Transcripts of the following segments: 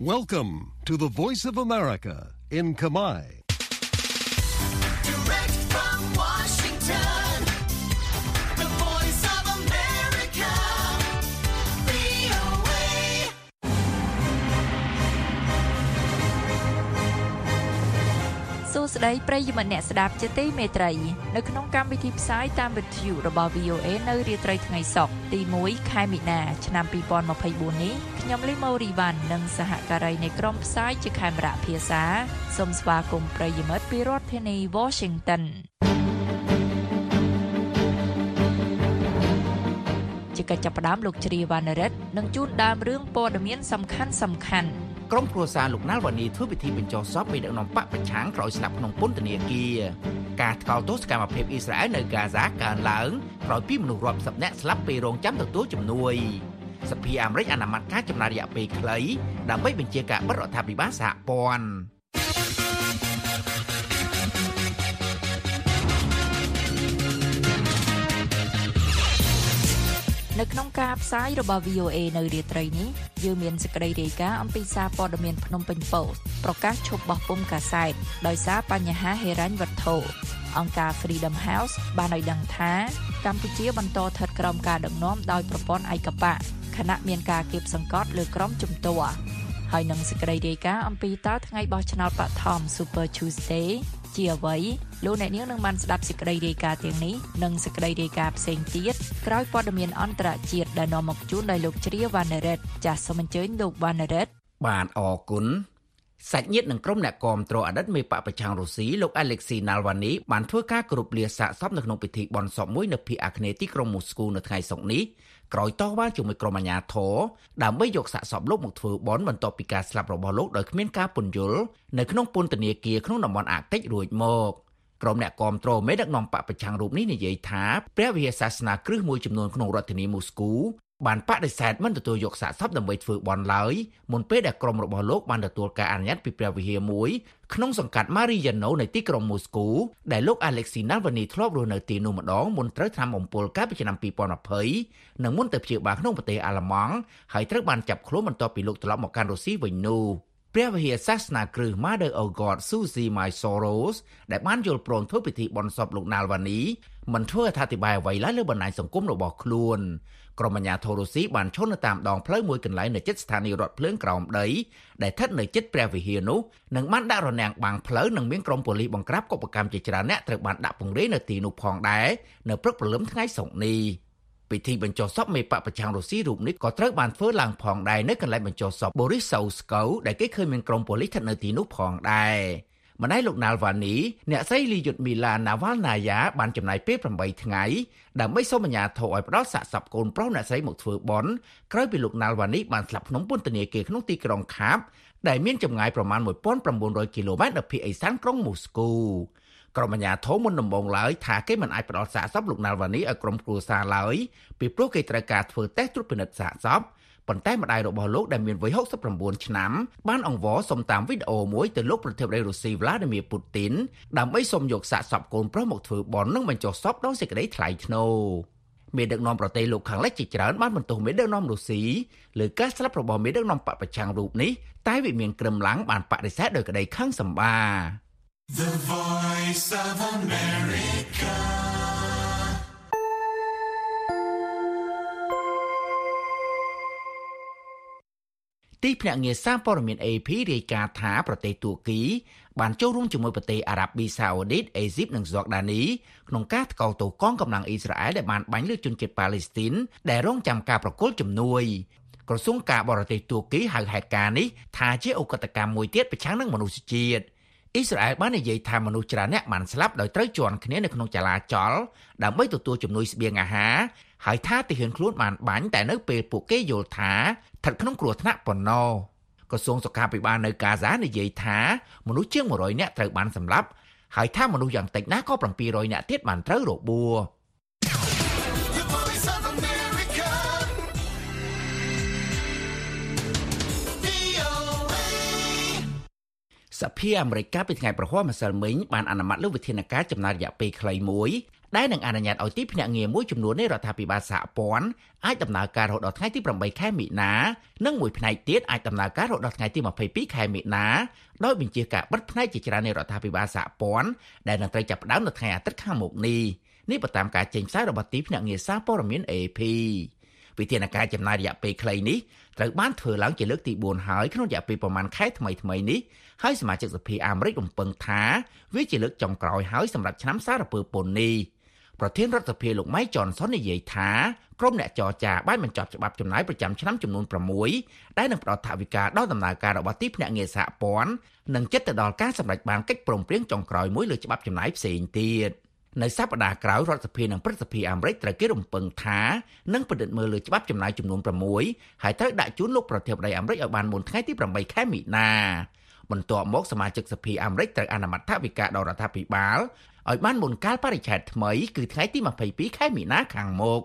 Welcome to the Voice of America in Kamai. សួស្តីប្រិយមិត្តអ្នកស្ដាប់ជាទីមេត្រីនៅក្នុងកម្មវិធីផ្សាយតាមវិទ្យុរបស់ VOA នៅរាត្រីថ្ងៃសុក្រទី1ខែមីនាឆ្នាំ2024នេះខ្ញុំលីម៉ូរីវ៉ាន់និងសហការីនៃក្រុមផ្សាយជាខេមរៈភាសាសូមស្វាគមន៍ប្រិយមិត្តពីរដ្ឋធានី Washington ជាកិច្ចចាប់ផ្ដើមលោកជ្រាវណ្ណរិទ្ធនឹងជូនដើមរឿងព័ត៌មានសំខាន់សំខាន់ៗ ក្រុមគ្រួសារលោកណាល់វ៉ានីធ្វើពិធីបញ្ចុះសពមេដឹកនាំបកប្រឆាំងក្រោយស្លាប់ក្នុងពន្ធនាគារការថ្កោលទោសកម្មភាពអ៊ីស្រាអែលនៅហ្គាហ្សាកើនឡើងក្រោយពីមនុស្សរាប់សិបនាក់ស្លាប់ពេលរងចាំទទួលជំនួយសភាអាមេរិកអនុម័តការចំណាយរយៈពេលខ្លីដើម្បីបញ្ជាការបិទរដ្ឋាភិបាលសហព័ន្ធ នៅក្នុងការផ្សាយរបស់ VOA នៅរាត្រីនេះយើងមានសេចក្តីរាយការណ៍អំពីសារព័ត៌មានភ្នំពេញ Post ប្រកាសឈប់បោះពុម្ពកាសែតដោយសារបញ្ហាហិរញ្ញវត្ថុអង្គការ Freedom House បានឲ្យដឹងថាកម្ពុជាបន្តស្ថិតក្រោមការដឹកនាំដោយប្រព័ន្ធឯកបកខណៈមានការគៀបសង្កត់លើក្រមជំទាស់ហើយនឹងសេចក្តីរាយការណ៍អំពីតើថ្ងៃបោះឆ្នោតបឋម Super Tuesday ជាអ្វីលោកអ្នកនាងនឹងបានស្ដាប់សេចក្តីរាយការណ៍ទាំងនេះនិងសេចក្តីរាយការណ៍ផ្សេងទៀតក្រោយព័ត៌មានអន្តរជាតិដែលនាំមកជូនដោយលោកជ្រាវណ្ណរិទ្ធចាសសូមអញ្ជើញលោកវណ្ណរិទ្ធបានអរគុណ សាច់ញាតិនិងក្រុមអ្នកគាំទ្រអតីតមេបកប្រឆាំងរុស្ស៊ីលោកអាឡេកស៊ីណាល់វ៉ានីបានធ្វើការគោរពលាសាកសពនៅក្នុងពិធីបុណ្យសពមួយនៅភូមិអាគ្នេយ៍ទីក្រុងមូស្គូនៅថ្ងៃសុក្រនេះក្រោយតវ៉ាជាមួយក្រុមអាជ្ញាធរដើម្បីយកសាកសពលោកមកធ្វើបុណ្យបន្ទាប់ពីការស្លាប់របស់លោកដោយគ្មានការពន្យល់នៅក្នុងពន្ធនាគារក្នុងតំបន់អាកតិចរួចមកក្រុមអ្នកគាំទ្រមេដឹកនាំបកប្រឆាំងរូបនេះនិយាយថាព្រះវិហារសាសនាគ្រឹះមួយចំនួនក្នុងរដ្ឋធានីមូស្គូ បានបដិសេធមិនទទួលយកសាកសពដើម្បីធ្វើបន់ឡើយមុនពេលដែលក្រុមរបស់លោកបានទទួលការអនុញ្ញាតពីព្រះវិហារមួយក្នុងសង្កាត់ Mariano នៃទីក្រុងមូស្គូដែលលោក Alexei Navalny ធ្លាប់រស់នៅទីនោះម្ដងមុនត្រូវថ្នាំអំពុលកាលពីឆ្នាំ2020និងមុនទៅព្យាបាលក្នុងប្រទេសអាល្លឺម៉ង់ហើយត្រូវបានចាប់ខ្លួនបន្ទាប់ពីលោកត្រឡប់មកកាន់រុស្ស៊ីវិញនោះព្រះវិហារសាសនាគ្រឹះ Mother of God Susie My Soros ដែលបានយល់ព្រមធ្វើពិធីបន់សពលោក Navalny មិនធ្វើអត្ថាធិប្បាយអ្វីឡើយលើបណ្ដាញសង្គមរបស់ខ្លួន ក្រុមអាជ្ញាធររុស្ស៊ីបានឈរនៅតាមដងផ្លូវមួយកន្លែងនៅជិតស្ថានីយ៍រថភ្លើងក្រោមដីដែលស្ថិតនៅជិតព្រះវិហារនោះនិងបានដាក់រនាំងបាំងផ្លូវនិងមានក្រុមប៉ូលីសបង្ក្រាបកុបកម្មជាច្រើនអ្នកត្រូវបានដាក់ពង្រាយនៅទីនោះផងដែរនៅព្រឹកព្រលឹមថ្ងៃសុក្រនេះពិធីបញ្ចុះសពមេបកប្រឆាំងរុស្ស៊ីរូបនេះក៏ត្រូវបានធ្វើឡើងផងដែរនៅកន្លែងបញ្ចុះសព Boris Sauskov ដែលគេឃើញមានក្រុមប៉ូលីសស្ថិតនៅទីនោះផងដែរ ម្ដាយលោកណាល់វ៉ានីអ្នកស្រីលីយុតមីឡាណាវ៉ាល់ណាយ៉ាបានចំណាយពេល8ថ្ងៃដើម្បីសូមអាជ្ញាធរឲ្យផ្ដល់សាកសពកូនប្រុសអ្នកស្រីមកធ្វើបន់ក្រោយពីលោកណាល់វ៉ានីបានស្លាប់ក្នុងពន្ធនាគារក្នុងទីក្រុងខាបដែលមានចម្ងាយប្រមាណ1900គីឡូម៉ែត្រនៅភាគឦសានក្រុងមូស្គូក្រុមអាជ្ញាធរមុនដំបូងឡើយថាគេមិនអាចផ្ដល់សាកសពលោកណាល់វ៉ានីឲ្យក្រុមគ្រួសារឡើយពីព្រោះគេត្រូវការធ្វើតេស្តត្រួតពិនិត្យសាកសព ប៉ុន្តែម្ដាយរបស់លោកដែលមានវ័យ69ឆ្នាំបានអង្វរសុំតាមវីដេអូមួយទៅលោកប្រធានាធិបតីរុស្ស៊ី Vladimir Putin ដើម្បីសុំយកសាកសពកូនប្រុសមកធ្វើបន់និងបញ្ចុះសពដោយសេចក្តីថ្លៃថ្នូរមេដឹកនាំប្រទេសលោកខាងលិចជាច្រើនបានបន្ទោសមេដឹកនាំរុស្ស៊ីលើការស្លាប់របស់មេដឹកនាំបកប្រឆាំងរូបនេះតែវិមានក្រឹមឡាំងបានបដិសេធដោយក្តីខឹងសម្បា The voice of America. ទីភ្នាក់ងារសារព័ត៌មាន AP រាយការណ៍ថាប្រទេសទួរគី បានចូលរួមជាមួយប្រទេសអារ៉ាប៊ីសាអូឌីតអេស៊ីបនិងហ្ស័រដានីក្នុងការថ្កោលទោសកងកម្លាំងអ៊ីស្រាអែលដែលបានបាញ់លើជនជាតិប៉ាឡេស្ទីនដែលរងចាំការប្រគល់ជំនួយក្រសួងការបរទេសទួរគីហៅហេតុការណ៍នេះថាជាអ ுக តកម្មមួយទៀតប្រឆាំងនឹងមនុស្សជាតិអ៊ីស្រាអែលបាននិយាយថាមនុស្សច្រើនអ្នកបានស្លាប់ដោយត្រូវជន់គ្នានៅក្នុងចលាចលដើម្បីទទួលជំនួយស្បៀងអាហារ ហើយថាទីហ៊ានខ្លួនបានបាញ់តែនៅពេលពួកគេយល់ថាស្ថិតក្នុងគ្រោះថ្នាក់ប៉ុណ្ណោះក្រសួងសុខាភិបាលនៅកាហ្សានិយាយថាមនុស្សជាង100នាក់ត្រូវបានសម្លាប់ហើយថាមនុស្សយ៉ាងតិចណាស់ក៏700នាក់ទៀតបានត្រូវរបួស The voice of America. VOA. សភាអាមេរិកកាលពីថ្ងៃប្រហ័សម្សិលមិញបានអនុម័តលើវិធានការចំណាយរយៈពេលខ្លីមួយ ដែលនឹងអនុញ្ញាតឲ្យទីភ្នាក់ងារមួយចំនួននៃរដ្ឋាភិបាលសហព័ន្ធអាចដំណើរការរហូតដល់ថ្ងៃទី8ខែមិនិនានិងមួយផ្នែកទៀតអាចដំណើរការរហូតដល់ថ្ងៃទី22ខែមិនិនាដោយបញ្ជាការបិទផ្នែកជាច្រើននៃរដ្ឋាភិបាលសហព័ន្ធដែលនឹងត្រូវចាប់ផ្ដើមនៅថ្ងៃអាទិត្យខាងមុខនេះនេះបើតាមការចេញផ្សាយរបស់ទីភ្នាក់ងារសារព័ត៌មាន AP វិធានការចំណាយរយៈពេលខ្លីនេះត្រូវបានធ្វើឡើងជាលើកទី4ហើយក្នុងរយៈពេលប្រមាណខែថ្មីៗនេះហើយសមាជិកសភាអាមេរិករំពឹងថាវាជាលើកចុងក្រោយហើយសម្រាប់ឆ្នាំសារពើពន្ធនេះ ប្រធានរដ្ឋសភាលោកម៉ៃចនសុននិយាយថាក្រុមអ្នកចរចាបានបញ្ចប់ច្បាប់ចំណាយប្រចាំឆ្នាំចំនួន6ដែលនឹងផ្ដល់ថវិកាដល់ដំណើរការរបស់ទីភ្នាក់ងារសហព័ន្ធនិងចិត្តទៅដល់ការសម្រេចបានកិច្ចព្រមព្រៀងចុងក្រោយមួយលើច្បាប់ចំណាយផ្សេងទៀតនៅសប្តាហ៍ក្រោយរដ្ឋសភានិងព្រឹទ្ធសភាអាមេរិកត្រូវគេរំពឹងថានឹងពិនិត្យមើលលើច្បាប់ចំណាយចំនួន6ហើយត្រូវដាក់ជូនលោកប្រធានាធិបតីអាមេរិកឲ្យបានមុនថ្ងៃទី8ខែមិនិនាបន្ទាប់មកសមាជិកសភាអាមេរិកត្រូវអនុម័តថវិកាដល់រដ្ឋាភិបាល ឲ្យបានមុនកាលបរិច្ឆេទថ្មីគឺថ្ងៃទី22ខែមីនាខាងមុខ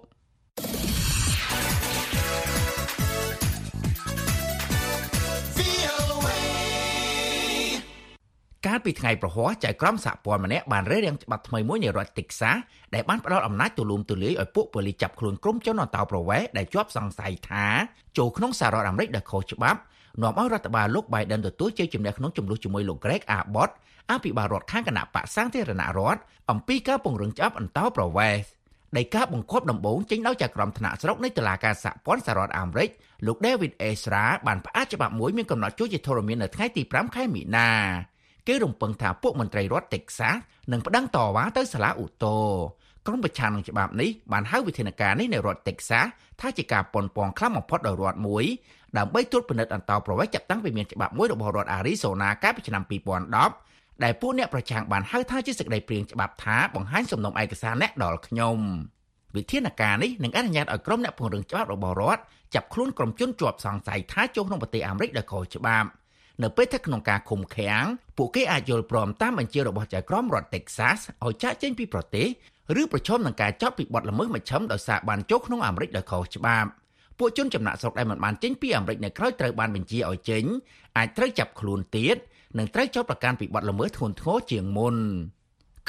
VOA កាលពីថ្ងៃប្រហ័សចៅក្រមសហព័ន្ធម្នាក់បានរើរាំងច្បាប់ថ្មីមួយនៃរដ្ឋ Texas ដែលបានផ្ដល់អំណាចទូលំទូលាយឲ្យពួកប៉ូលីសចាប់ខ្លួនក្រុមជនអន្តោប្រវេសន៍ដែលជាប់សង្ស័យថាចូលក្នុងសហរដ្ឋអាមេរិកដោយខុសច្បាប់នាំឲ្យរដ្ឋបាលលោក Biden ទទួលជ័យជំនះក្នុងចំនួនជាមួយលោក Greg Abbott អភិបាលរដ្ឋខាងគណៈបកសាធារណរដ្ឋអំពីការពង្រឹងច្បាប់អន្តោប្រវេសន៍ដីកាបង្គាប់ដំបូងចេញដោយចៅក្រមថ្នាក់ស្រុកនៃតុលាការសហព័ន្ធសហរដ្ឋអាមេរិកលោក David Ezra បានផ្អាកច្បាប់មួយមានកំណត់ចូលជាធរមាននៅថ្ងៃទី5ខែមិនិនាគេរំពឹងថាពួកមន្ត្រីរដ្ឋ Texas នឹងប្តឹងតវ៉ាទៅសាលាឧទ្ធរក្រុមប្រឆាំងនឹងច្បាប់នេះបានហៅវិធានការនេះនៅរដ្ឋ Texas ថាជាការប៉ុនប៉ងខ្លាំងបំផុតដល់រដ្ឋមួយដើម្បីត្រួតពិនិត្យអន្តោប្រវេសន៍ចាប់តាំងពីមានច្បាប់មួយរបស់រដ្ឋ Arizona កាលពីឆ្នាំ2010 ដែលពួកអ្នកប្រឆាំងបានហៅថាជាសេចក្តីព្រាងច្បាប់ថាបង្ហាញសំណុំឯកសារអ្នកដល់ខ្ញុំវិធានការនេះនឹងអនុញ្ញាតឲ្យក្រុមអ្នកពង្រឹងច្បាប់របស់រដ្ឋចាប់ខ្លួនក្រុមជនជាប់សង្ស័យថាចូលក្នុងប្រទេសអាមេរិកដោយខុសច្បាប់នៅពេលថាក្នុងការឃុំឃាំងពួកគេអាចយល់ព្រមតាមបញ្ជារបស់ចៅក្រមរដ្ឋ Texas ឲ្យចាកចេញពីប្រទេសឬប្រឈមនឹងការចាប់ពីបទល្មើសមជ្ឈិមដោយសារបានចូលក្នុងអាមេរិកដោយខុសច្បាប់ពួកជនចំណាក់ស្រុកដែលមិនបានចេញពីអាមេរិកនៅក្រៅត្រូវបានបញ្ជាឲ្យចេញអាចត្រូវចាប់ខ្លួនទៀត និងត្រូវចោទប្រកាន់ពីបទល្មើសធ្ងន់ធ្ងរជាងមុន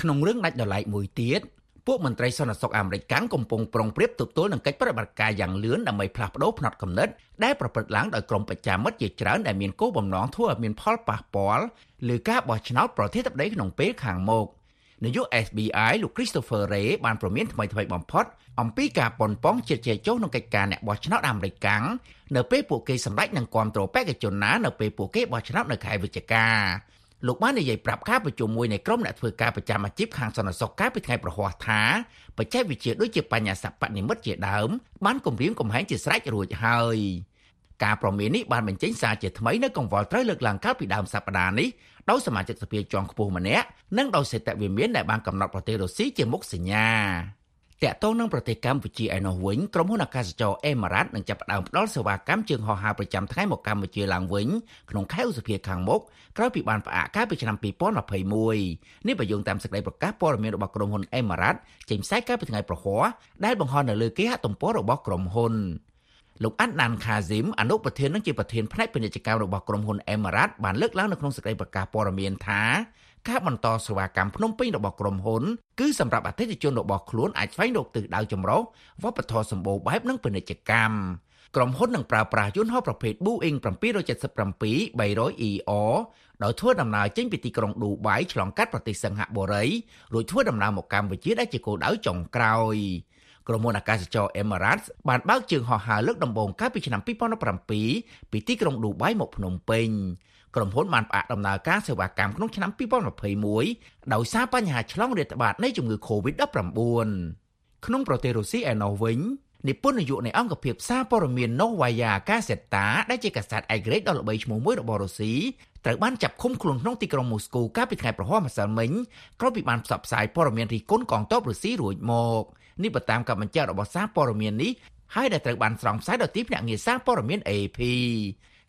ក្នុងរឿងដាច់ដោយឡែកមួយទៀតពួកមន្ត្រីសន្តិសុខអាមេរិកកាំងកំពុងប្រុងប្រៀបទប់ទល់នឹងកិច្ចប្រតិបត្តិការយ៉ាងលឿនដើម្បីផ្លាស់ប្តូរផ្នត់គំនិតដែលប្រព្រឹត្តឡើងដោយក្រុមប្រចាំមិត្តជាច្រើនដែលមានគោលបំណងធ្វើឲ្យមានផលប៉ះពាល់លើការបោះឆ្នោតប្រធានាធិបតីក្នុងពេលខាងមុខ នាយក FBI លោក Christopher Wray បានប្រមានថ្មីថ្មីបំផុតអំពីការប៉ុនប៉ងជិតជែកចុះក្នុងកិច្ចការអ្នកបោះឆ្នោតអាមេរិកកាំងនៅពេលពួកគេសម្រេចនឹងគ្រប់គ្រងបេក្ខជនណានៅពេលពួកគេបោះឆ្នោតនៅខែវិច្ឆិកាលោកបាននិយាយប្រាប់ការប្រជុំមួយនៃក្រុមអ្នកធ្វើការប្រចាំអាជីពខាងសន្តិសុខកាលពីថ្ងៃប្រហ័សថាបច្ចេកវិទ្យាដូចជាបញ្ញាសិប្បនិមិត្តជាដើមបានគម្រាមកំហែងជាស្រេចរួចហើយការប្រមាននេះបានបញ្ចេញសារជាថ្មីនៅកង្វល់ត្រូវលើកឡើងកាលពីដើមសប្តាហ៍នេះ ដោយសមាជិកសភាជាន់ខ្ពស់ម្នាក់និងដោយសេតវិមានដែលបានកំណត់ប្រទេសរុស្ស៊ីជាមុខសញ្ញាតាក់ទងនឹងប្រទេសកម្ពុជាឯណោះវិញក្រុមហ៊ុនអាកាសចរអេម៉ារ៉ាត់នឹងចាប់ផ្ដើមផ្ដល់សេវាកម្មជើងហោះហើរប្រចាំថ្ងៃមកកម្ពុជាឡើងវិញក្នុងខែឧសភាខាងមុខក្រោយពីបានផ្អាកកាលពីឆ្នាំ2021នេះបើយោងតាមសេចក្តីប្រកាសព័ត៌មានរបស់ក្រុមហ៊ុនអេម៉ារ៉ាត់ចេញផ្សាយកាលពីថ្ងៃប្រហ័សដែលបង្ហោះនៅលើគេហទំព័ររបស់ក្រុមហ៊ុន លោកអាន់ណានខាស៊ីមអនុប្រធាននិងជាប្រធានផ្នែកពាណិជ្ជកម្មរបស់ក្រុមហ៊ុនអេម៉ារ៉ាត់បានលើកឡើងនៅក្នុងសេចក្តីប្រកាសព័ត៌មានថាការបន្តសេវាកម្មភ្នំពេញរបស់ក្រុមហ៊ុនគឺសម្រាប់អតិថិជនរបស់ខ្លួនអាចស្វែងរកទិសដៅចម្រុះវប្បធម៌សម្បូរបែបនិងពាណិជ្ជកម្មក្រុមហ៊ុននឹងប្រើប្រាស់យន្តហោះប្រភេទ Boeing 777 300ER ដោយធ្វើដំណើរចេញពីទីក្រុងឌូបៃឆ្លងកាត់ប្រទេសសិង្ហបុរីរួចធ្វើដំណើរមកកម្ពុជាដែលជាគោលដៅចុងក្រោយ ក្រុមហ៊ុនអាកាសចរ Emirates បានបើកជើងហោះហើរលើកដំបូងកាលពីឆ្នាំ2017ពីទីក្រុងឌូបៃមកភ្នំពេញក្រុមហ៊ុនបានផ្អាកដំណើរការសេវាកម្មក្នុងឆ្នាំ2021ដោយសារបញ្ហាឆ្លងរាតត្បាតនៃជំងឺ Covid-19 ក្នុងប្រទេសរុស្ស៊ីឯណោះវិញនិពន្ធនាយកនៃអង្គភាពសារព័ត៌មាន Novaya Gazeta ដែលជាកាសែតឯករាជ្យដ៏ល្បីឈ្មោះមួយរបស់រុស្ស៊ី ត្រូវបានចាប់ឃុំខ្លួនក្នុងទីក្រុងមូស្គូកាលពីថ្ងៃប្រហ័សម្សិលមិញក្រោយពីបានផ្សព្វផ្សាយព័ត៌មានរិះគន់កងទ័ពរុស្ស៊ីរួចមកនេះបើតាមការបញ្ជាក់របស់សារព័ត៌មាននេះហើយដែលត្រូវបានស្រង់ផ្សាយដោយទីភ្នាក់ងារសារព័ត៌មាន AP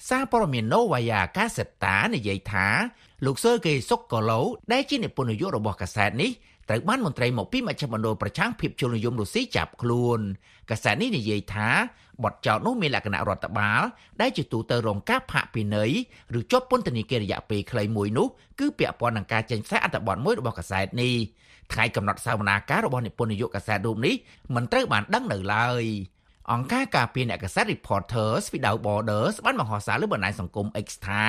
សារព័ត៌មាន Novaya Gazeta និយាយថាលោក Sergei Sokolov ដែលជានិពន្ធនាយករបស់កាសែតនេះ ត្រូវបានមន្ត្រីមកពីមជ្ឈមណ្ឌលប្រឆាំងភាពជននិយមរុស្ស៊ីចាប់ខ្លួន កាសែតនេះនិយាយថាបទចោទនោះមានលក្ខណៈរដ្ឋបាលដែលជាទូទៅរងការផាកពិន័យឬជាប់ពន្ធនាគាររយៈពេលខ្លីមួយនោះគឺពាក់ព័ន្ធនឹងការចេញផ្សាយអត្ថបទមួយរបស់កាសែតនេះថ្ងៃកំណត់សវនាការរបស់និពន្ធនាយកកាសែតរូបនេះមិនត្រូវបានដឹងនៅឡើយអង្គការការពារអ្នកកាសែត Reporters Without Borders បានបង្ហោះសារលើបណ្ដាញសង្គម X ថា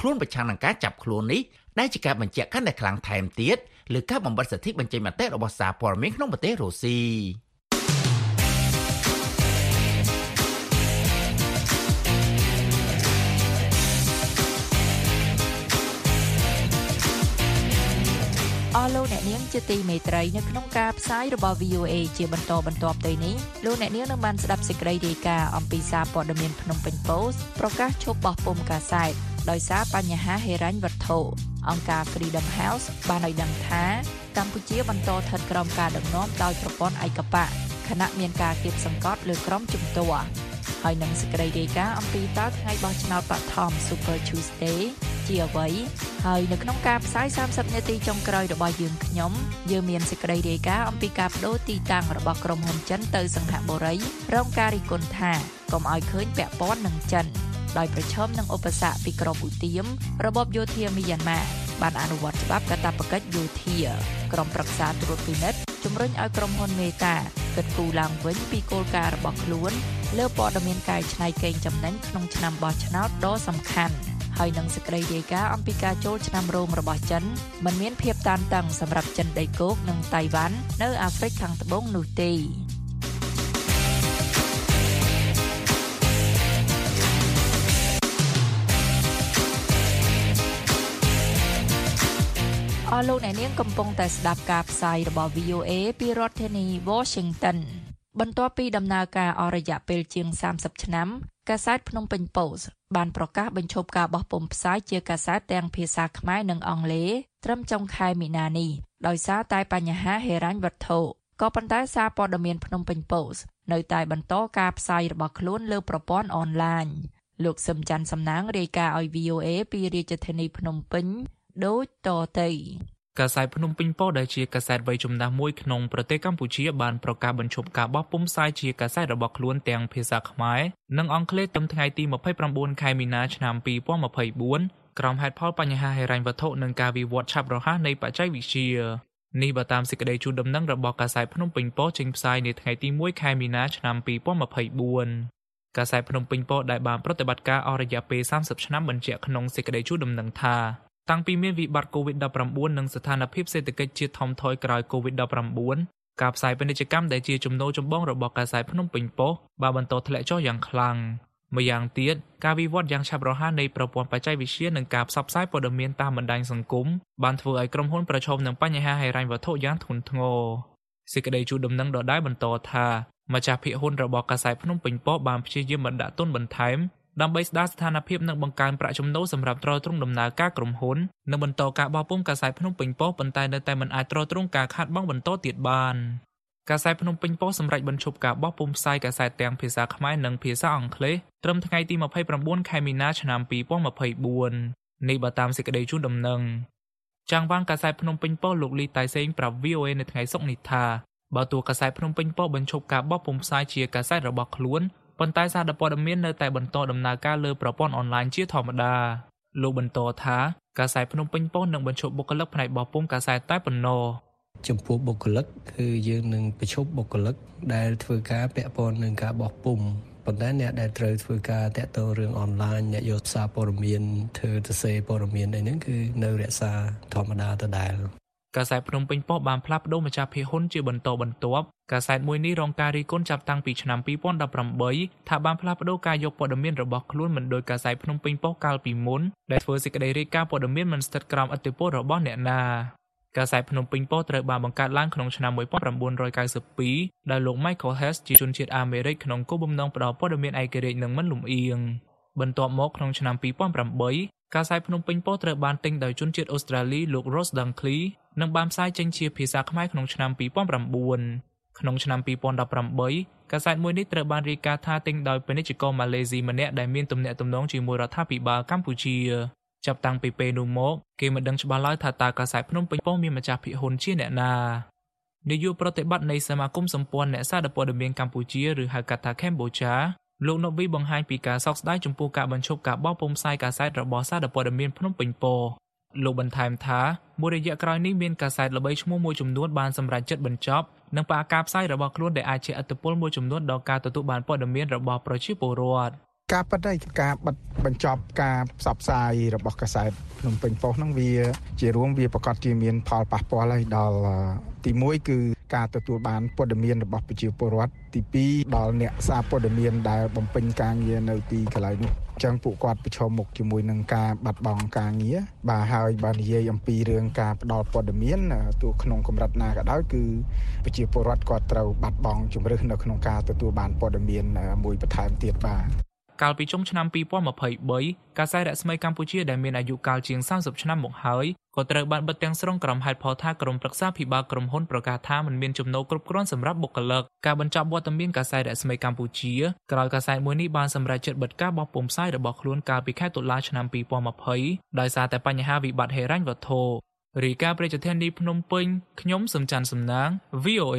ខ្លួនប្រឆាំងនឹងការចាប់ខ្លួននេះ ដែលជាការបញ្ជាក់កាន់តែខ្លាំងថែមទៀតលើការបំបិទសិទ្ធិបញ្ចេញមតិរបស់សារព័ត៌មានក្នុងប្រទេសរុស្ស៊ីអស់លោកអ្នកនាងជាទីមេត្រីនៅក្នុងការផ្សាយរបស់ VOA ជាបន្តបន្ទាប់ទៅនេះលោកអ្នកនាងនឹងបានស្ដាប់សេចក្តីរាយការណ៍អំពីសារព័ត៌មានភ្នំពេញ Post ប្រកាសឈប់បោះពុម្ពកាសែត ដោយសារបញ្ហាហិរញ្ញវត្ថុអង្គការ Freedom House បានឲ្យដឹងថាកម្ពុជាបន្តស្ថិតក្រោមការដឹកនាំដោយប្រព័ន្ធឯកបកខណៈមានការគៀបសង្កត់លើក្រមជំទាស់ហើយនឹងសេចក្តីរាយការណ៍អំពីតើថ្ងៃបោះឆ្នោតបឋម Super Tuesday ជាអ្វីហើយនៅក្នុងការផ្សាយ30នាទីចុងក្រោយរបស់យើងខ្ញុំយើងមានសេចក្តីរាយការណ៍អំពីការបដូរទីតាំងរបស់ក្រុមហ៊ុនចិនទៅសង្ហបុរីរងការរិះគន់ថាកុំឲ្យឃើញពាក់ព័ន្ធនឹងចិន ដោយប្រឈមនឹងឧបសគ្គពីក្រមឧទាមរបបយោធាមីយ៉ាន់ម៉ាបានអនុវត្តច្បាប់កាតព្វកិច្ចយោធាក្រុមប្រឹក្សាត្រួតពិនិត្យជំរុញឲ្យក្រុមហ៊ុនមេតាគិតគូរឡើងវិញពីគោលការណ៍របស់ខ្លួន លើព័ត៌មានកែច្នៃកេងចំណេញក្នុងឆ្នាំបោះឆ្នោតដ៏សំខាន់ហើយនឹងសេចក្តីរាយការណ៍អំពីការចូលឆ្នាំរោមរបស់ចិនមិនមានភាពតានតឹងសម្រាប់ចិនដីគោកនិងតៃវ៉ាន់នៅអាហ្វ្រិកខាងត្បូងនោះទេ លោកអ្នកនាងកំពុងតែស្ដាប់ការផ្សាយរបស់ VOA ពីរដ្ឋធានី Washington បន្ទាប់ពីដំណើរការអស់រយៈពេលជាង30ឆ្នាំកាសែតភ្នំពេញ Post បានប្រកាសបញ្ឈប់ការបោះពុម្ពផ្សាយជាកាសែតទាំងភាសាខ្មែរនិងអង់គ្លេសត្រឹមចុងខែមីនានេះដោយសារតែបញ្ហាហិរញ្ញវត្ថុក៏ប៉ុន្តែសារព័ត៌មានភ្នំពេញ Post នៅតែបន្តការផ្សាយរបស់ខ្លួនលើប្រព័ន្ធអនឡាញលោកសឹមច័ន្ទសំណាងរាយការណ៍ឲ្យ VOA ពីរាជធានីភ្នំពេញដូចតទៅ កាសែតភ្នំពេញប៉ុស្តិ៍ដែលជាកាសែតវ័យចំណាស់មួយក្នុងប្រទេសកម្ពុជាបានប្រកាសបញ្ឈប់ការបោះពុម្ពផ្សាយជាកាសែតរបស់ខ្លួនទាំងភាសាខ្មែរនិងអង់គ្លេសត្រឹមថ្ងៃទី29ខែមីនាឆ្នាំ2024ក្រោមហេតុផលបញ្ហាហិរញ្ញវត្ថុនិងការវិវត្តឆាប់រហ័សនៃបច្ចេកវិទ្យានេះបើតាមសេចក្តីជូនដំណឹងរបស់កាសែតភ្នំពេញប៉ុស្តិ៍ចេញផ្សាយនៅថ្ងៃទី1ខែមីនាឆ្នាំ2024កាសែតភ្នំពេញប៉ុស្តិ៍ដែលបានប្រតិបត្តិការអស់រយៈពេល30ឆ្នាំបញ្ជាក់ក្នុងសេចក្តីជូនដំណឹងថា តាំងពីមានវិបត្តិ COVID-19 និងស្ថានភាពសេដ្ឋកិច្ចជាតិថមថយក្រោយ COVID-19 ការផ្សាយពាណិជ្ជកម្មដែលជាចំណូលចម្បងរបស់កាសែតភ្នំពេញប៉ុស្តិ៍បានបន្តធ្លាក់ចុះយ៉ាងខ្លាំងម្យ៉ាងទៀតការវិវត្តយ៉ាងឆាប់រហ័សនៃប្រព័ន្ធបច្ចេកវិទ្យានិងការផ្សព្វផ្សាយព័ត៌មានតាមបណ្ដាញសង្គមបានធ្វើឲ្យក្រុមហ៊ុនប្រឈមនឹងបញ្ហាហិរញ្ញវត្ថុយ៉ាងធ្ងន់ធ្ងរសេចក្តីជូនដំណឹងដដែលបន្តថាម្ចាស់ភាគហ៊ុនរបស់កាសែតភ្នំពេញប៉ុស្តិ៍បានព្យាយាមបណ្ដាក់ទុនបន្ថែម ដើម្បីស្ដារស្ថានភាពនិងបង្កើនប្រាក់ចំណូលសម្រាប់ទ្រទ្រង់ដំណើរការក្រុមហ៊ុននិងបន្តការបោះពុម្ពកាសែតភ្នំពេញប៉ុស្តិ៍ប៉ុន្តែនៅតែមិនអាចទ្រទ្រង់ការខាតបង់បន្តទៀតបានកាសែតភ្នំពេញប៉ុស្តិ៍សម្រេចបញ្ឈប់ការបោះពុម្ពផ្សាយកាសែតទាំងភាសាខ្មែរនិងភាសាអង់គ្លេសត្រឹមថ្ងៃទី29ខែមីនាឆ្នាំ2024នេះបើតាមសេចក្តីជូនដំណឹងចាងវាងកាសែតភ្នំពេញប៉ុស្តិ៍លោកលីតៃសេងប្រាប់ VOA នៅថ្ងៃសុក្រនេះថាបើទោះកាសែតភ្នំពេញប៉ុស្តិ៍បញ្ឈប់ការបោះពុម្ពផ្សាយជាកាសែតរបស់ខ្លួន ប៉ុន្តែសារព័ត៌មាននៅតែបន្តដំណើរការលើប្រព័ន្ធអនឡាញជាធម្មតាលោកបន្តថាកាសែតភ្នំពេញប៉ុស្តិ៍នឹងបញ្ឈប់បុគ្គលិកផ្នែកបោះពុម្ពកាសែតតែប៉ុណ្ណោះចំពោះបុគ្គលិកគឺយើងនឹងប្រជុំបុគ្គលិកដែលធ្វើការពាក់ព័ន្ធនឹងការបោះពុម្ពប៉ុន្តែអ្នកដែលត្រូវធ្វើការតាក់ទងរឿងអនឡាញអ្នកយកសារព័ត៌មានធ្វើទៅសេព័ត៌មានអីហ្នឹងគឺនៅរក្សាធម្មតាដដែល កាសែតភ្នំពេញប៉ុស្តិ៍បានផ្លាស់ប្តូរម្ចាស់ភាគហ៊ុនជាបន្តបន្ទាប់កាសែតមួយនេះរងការរិះគន់ចាប់តាំងពីឆ្នាំ2018ថាបានផ្លាស់ប្តូរការយកព័ត៌មានរបស់ខ្លួនមិនដោយកាសែតភ្នំពេញប៉ុស្តិ៍កាលពីមុនដែលធ្វើសេចក្តីរាយការណ៍ព័ត៌មានមិនស្ថិតក្រោមឥទ្ធិពលរបស់អ្នកណាកាសែតភ្នំពេញប៉ុស្តិ៍ត្រូវបានបង្កើតឡើងក្នុងឆ្នាំ1992ដោយលោក Michael Hess ជាជនជាតិអាមេរិកក្នុងគោលបំណងផ្តល់ព័ត៌មានឯករាជ្យនិងមិនលំអៀងបន្ទាប់មកក្នុងឆ្នាំ2008កាសែតភ្នំពេញប៉ុស្តិ៍ត្រូវបានទិញដោយជនជាតិអូស្ត្រាលីលោក Ross Dunkley និងបានផ្សាយចេញជាភាសាខ្មែរក្នុងឆ្នាំ2009ក្នុងឆ្នាំ2018កាសែតមួយនេះត្រូវបានរាយការណ៍ថាទិញដោយពាណិជ្ជករម៉ាឡេស៊ីម្នាក់ដែលមានទំនាក់ទំនងជាមួយរដ្ឋាភិបាលកម្ពុជាចាប់តាំងពីពេលនោះមកគេមិនដឹងច្បាស់ឡើយថាតើកាសែតភ្នំពេញប៉ុស្តិ៍មានម្ចាស់ភាគហ៊ុនជាអ្នកណានាយកប្រតិបត្តិនៃសមាគមសម្ព័ន្ធអ្នកសារព័ត៌មានកម្ពុជាឬហៅកាត់ថា Cambodia លោកណូវីបង្ហាញពីការសោកស្ដាយចំពោះការបញ្ឈប់ការបោះពុម្ពផ្សាយកាសែតរបស់សារព័ត៌មានភ្នំពេញប៉ុស្តិ៍ លោកបន្ថែមថាមួយរយៈក្រោយនេះមានកាសែតល្បីឈ្មោះមួយចំនួនបានសម្រេចចិត្តបញ្ចប់និងផ្អាកការផ្សាយរបស់ខ្លួនដែលអាចជាឥទ្ធិពលមួយចំនួនដល់ការទទួលបានព័ត៌មានរបស់ប្រជាពលរដ្ឋការប៉ັດហើយការបិទបញ្ចប់ការផ្សព្វផ្សាយរបស់កាសែតភ្នំពេញប៉ុស្តិ៍ហ្នឹងវា ជារួមវាប្រកាសជាមានផលប៉ះពាល់ហើយដល់អឺទី1គឺការទទួលបានព័ត៌មានរបស់ប្រជាពលរដ្ឋទី2ដល់អ្នកសារព័ត៌មានដែលបំពេញការងារនៅទីកន្លែងនោះអញ្ចឹងពួកគាត់ប្រឈមមុខជាមួយនឹងការបាត់បង់ការងារបាទហើយបើនិយាយអំពីរឿងការផ្ដល់ព័ត៌មានទោះក្នុងកម្រិតណាក៏ដោយគឺប្រជាពលរដ្ឋគាត់ត្រូវបាត់បង់ជំរឿសនៅក្នុងការទទួលបានព័ត៌មានមួយបន្ថែមទៀតបាទ កាលពីចុងឆ្នាំ2023កាសែតរស្មីកម្ពុជាដែលមានអាយុកាលជាង30ឆ្នាំមកហើយក៏ត្រូវបានបិទទាំងស្រុងក្រុមហេតុផលថាក្រុមប្រឹក្សាភិបាលក្រុមហ៊ុនប្រកាសថាមិនមានចំណូលគ្រប់គ្រាន់សម្រាប់បុគ្គលិកការបញ្ចប់វត្តមានកាសែតរស្មីកម្ពុជាក្រោយកាសែតមួយនេះបានសម្រេចចិត្តបិទការបោះពុម្ពផ្សាយរបស់ខ្លួនកាលពីខែតុលាឆ្នាំ2020ដោយសារតែបញ្ហាវិបត្តិហិរញ្ញវត្ថុរីកាប្រជាធានីភ្នំពេញខ្ញុំសំច័ន្ទសំណាង VOA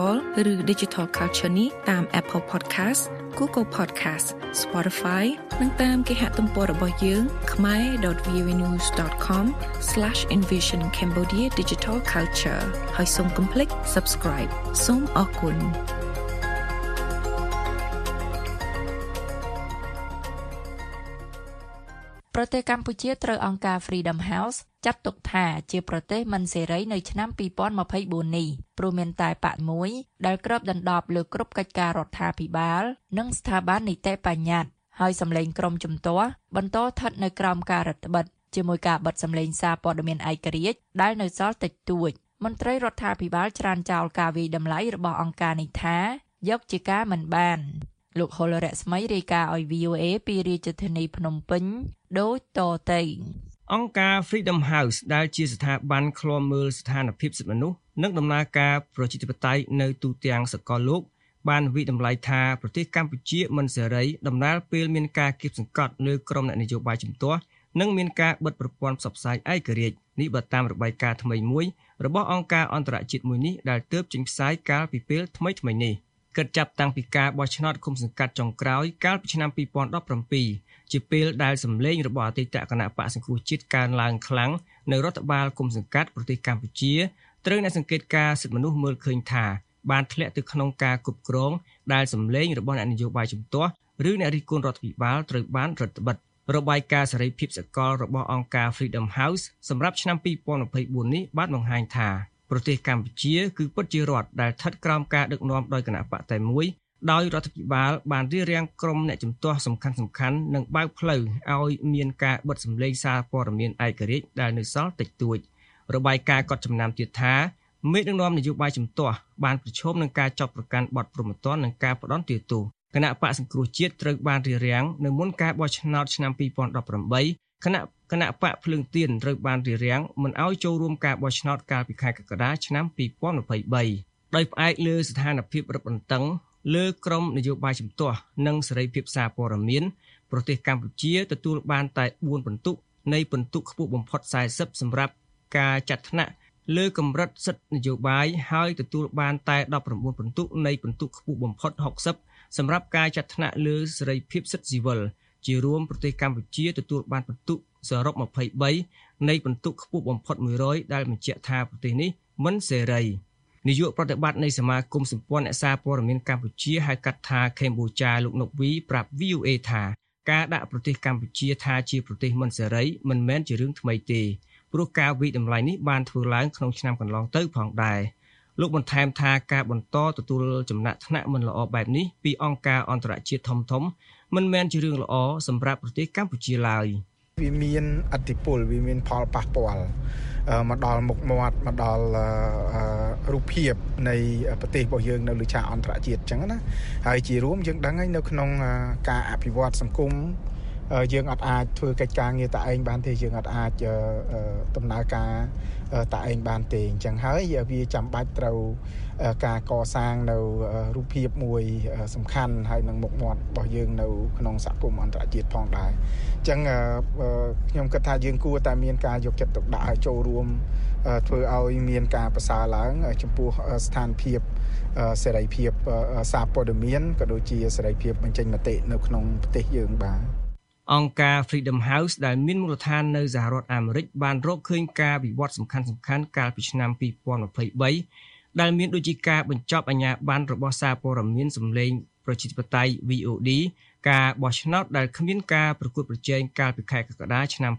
ឬ Digital Culture នេះតាម Apple Podcast Google Podcast Spotify និងតាមគេហទំព័ររបស់យើង khmer.vnews.com/envisioncambodia digital culture ហើយសូមកុំភ្លេច subscribe សូមអរគុណប្រទេសកម្ពុជាត្រូវអង្គការ Freedom House ចាត់ទុកថាជាប្រទេសមិនសេរីនៅឆ្នាំ2024នេះព្រោះមានតែបកមួយដែលគ្របដណ្ដប់លើគ្រប់កិច្ចការរដ្ឋាភិបាល និងស្ថាប័ននីតិបញ្ញត្តិហើយសម្លេងក្រមជំទាស់បន្តស្ថិតនៅក្រោមការរដ្ឋបិទជាមួយការបិទសម្លេងសារព័ត៌មានឯករាជ្យដែលនៅសល់តិចតួចមន្ត្រីរដ្ឋាភិបាលច្រានចោលការវិយតម្លៃរបស់អង្គការនេះថាយកជាការមិនបានលោកហុលរស្មីរាយការណ៍ឲ្យ VOA ពីរាជធានីភ្នំពេញដូចតទៅ អង្គការ Freedom House ដែលជាស្ថាប័នឃ្លាំមើលស្ថានភាពសិទ្ធិមនុស្សនិងដំណើរការប្រជាធិបតេយ្យនៅទូទាំងសកលលោកបានវិតម្លៃថាប្រទេសកម្ពុជាមិនសេរីដំណើរពេលមានការគៀបសង្កត់លើក្រមអ្នកនយោបាយជំទាស់និងមានការបិទប្រព័ន្ធផ្សព្វផ្សាយឯករាជ្យនេះបើតាមរបាយការណ៍ថ្មីមួយរបស់អង្គការអន្តរជាតិមួយនេះដែលទើបចេញផ្សាយកាលពីពេលថ្មីៗនេះគិតចាប់តាំងពីការបោះឆ្នោតឃុំសង្កាត់ចុងក្រោយកាលពីឆ្នាំ2017 ជាពេលដែលសម្លេងរបស់អតីតគណៈបកសង្គ្រោះជាតិកើនឡើងខ្លាំងនៅរដ្ឋបាលគុំសង្កាត់ប្រទេសកម្ពុជាត្រូវអ្នកសង្កេតការណ៍សិទ្ធិមនុស្សមើលឃើញថាបានធ្លាក់ទៅក្នុងការគ្រប់គ្រងដែលសម្លេងរបស់អ្នកនយោបាយជំទាស់ឬអ្នករិះគន់រដ្ឋាភិបាលត្រូវបានរដ្ឋបិទរបាយការណ៍សេរីភាពសកលរបស់អង្គការ Freedom House សម្រាប់ឆ្នាំ2024នេះបានបង្ហាញថាប្រទេសកម្ពុជាគឺពិតជារដ្ឋដែលស្ថិតក្រោមការដឹកនាំដោយគណៈបកតែមួយ ដោយរដ្ឋាភិបាលបានរៀបរៀងក្រុមអ្នកជំទាស់សំខាន់សំខាន់និងបើកផ្លូវឲ្យមានការបិទសម្លេងសារព័ត៌មានឯករាជ្យដែលនៅសល់តិចតួចរបាយការណ៍ក៏ចំណាំទៀតថាមេដឹកនាំនយោបាយជំទាស់បានប្រឈមនឹងការចាប់ប្រកាន់បទប្រមទ័ននិងការផ្ដន់ទាទោសគណៈបកសង្គ្រោះជាតិត្រូវបានរៀបរៀងនៅមុនការបោះឆ្នោតឆ្នាំ2018គណៈគណៈបកភ្លើងទៀនត្រូវបានរៀបរៀងមិនឲ្យចូលរួមការបោះឆ្នោតកាលពីខែកក្កដាឆ្នាំ2023ដោយផ្អែកលើស្ថានភាពរឹតបន្តឹង លើក្រមនយោបាយជំទាស់និងសេរីភាពសារព័ត៌មានប្រទេសកម្ពុជាទទួលបានតែ4ពិន្ទុនៃពិន្ទុខ្ពស់បំផុត40សម្រាប់ការចាត់ថ្នាក់លើកម្រិតសិទ្ធិនយោបាយហើយទទួលបានតែ19ពិន្ទុនៃពិន្ទុខ្ពស់បំផុត60សម្រាប់ការចាត់ថ្នាក់លើសេរីភាពសិទ្ធិស៊ីវិលជារួមប្រទេសកម្ពុជាទទួលបានពិន្ទុសរុប23នៃពិន្ទុខ្ពស់បំផុត100ដែលបញ្ជាក់ថាប្រទេសនេះមិនសេរី នាយកប្រតិបត្តិនៃសមាគមសម្ព័ន្ធអ្នកសារព័ត៌មានកម្ពុជាហៅកាត់ថាកម្ពុជាលោកនុកវីប្រាប់ VOA ថាការដាក់ប្រទេសកម្ពុជាថាជាប្រទេសមិនសេរីមិនមែនជារឿងថ្មីទេព្រោះការវិតម្លៃនេះបានធ្វើឡើងក្នុងឆ្នាំកន្លងទៅផងដែរលោកបន្ថែមថាការបន្តទទួលចំណាក់ថ្នាក់មិនល្អបែបនេះពីអង្គការអន្តរជាតិធំធំមិនមែនជារឿងល្អសម្រាប់ប្រទេសកម្ពុជាឡើយ វាមានអតិពលវាមានផលប៉ះពាល់មកដល់មុខមាត់មកដល់រូបភាពនៃប្រទេសរបស់យើងនៅលើឆាកអន្តរជាតិអញ្ចឹងណាហើយជារួមយើងដឹងហើយនៅក្នុងការអភិវឌ្ឍសង្គមយើងអត់អាចធ្វើកិច្ចការងារតែឯងបានទេយើងអត់អាចដំណើរការ តែឯងបានទេអញ្ចឹងហើយវាចាំបាច់ត្រូវការកសាងនៅរូបភាពមួយ សំខាន់ហើយនឹងមុខមាត់របស់យើងនៅក្នុងសហគមន៍អន្តរជាតិផងដែរអញ្ចឹងខ្ញុំគិតថាយើងគួរតែមានការយកចិត្តទុកដាក់ឲ្យចូលរួមធ្វើឲ្យមានការប្រសើរឡើង ចំពោះស្ថានភាពសេរីភាពសារព័ត៌មានក៏ដូចជាសេរីភាពបញ្ចេញមតិនៅក្នុងប្រទេសយើងបាទ អង្គការ Freedom House ដែលមានមូលដ្ឋាននៅសហរដ្ឋអាមេរិកបានរកឃើញការវិវត្តសំខាន់ៗកាលពីឆ្នាំ2023ដែលមានដូចជាការបញ្ចប់អាជ្ញាប័ណ្ណរបស់សារព័ត៌មានសម្លេងប្រជាធិបតេយ្យ VOD ការបោះឆ្នោតដែលគ្មានការប្រកួតប្រជែងកាលពីខែកក្កដាឆ្នាំ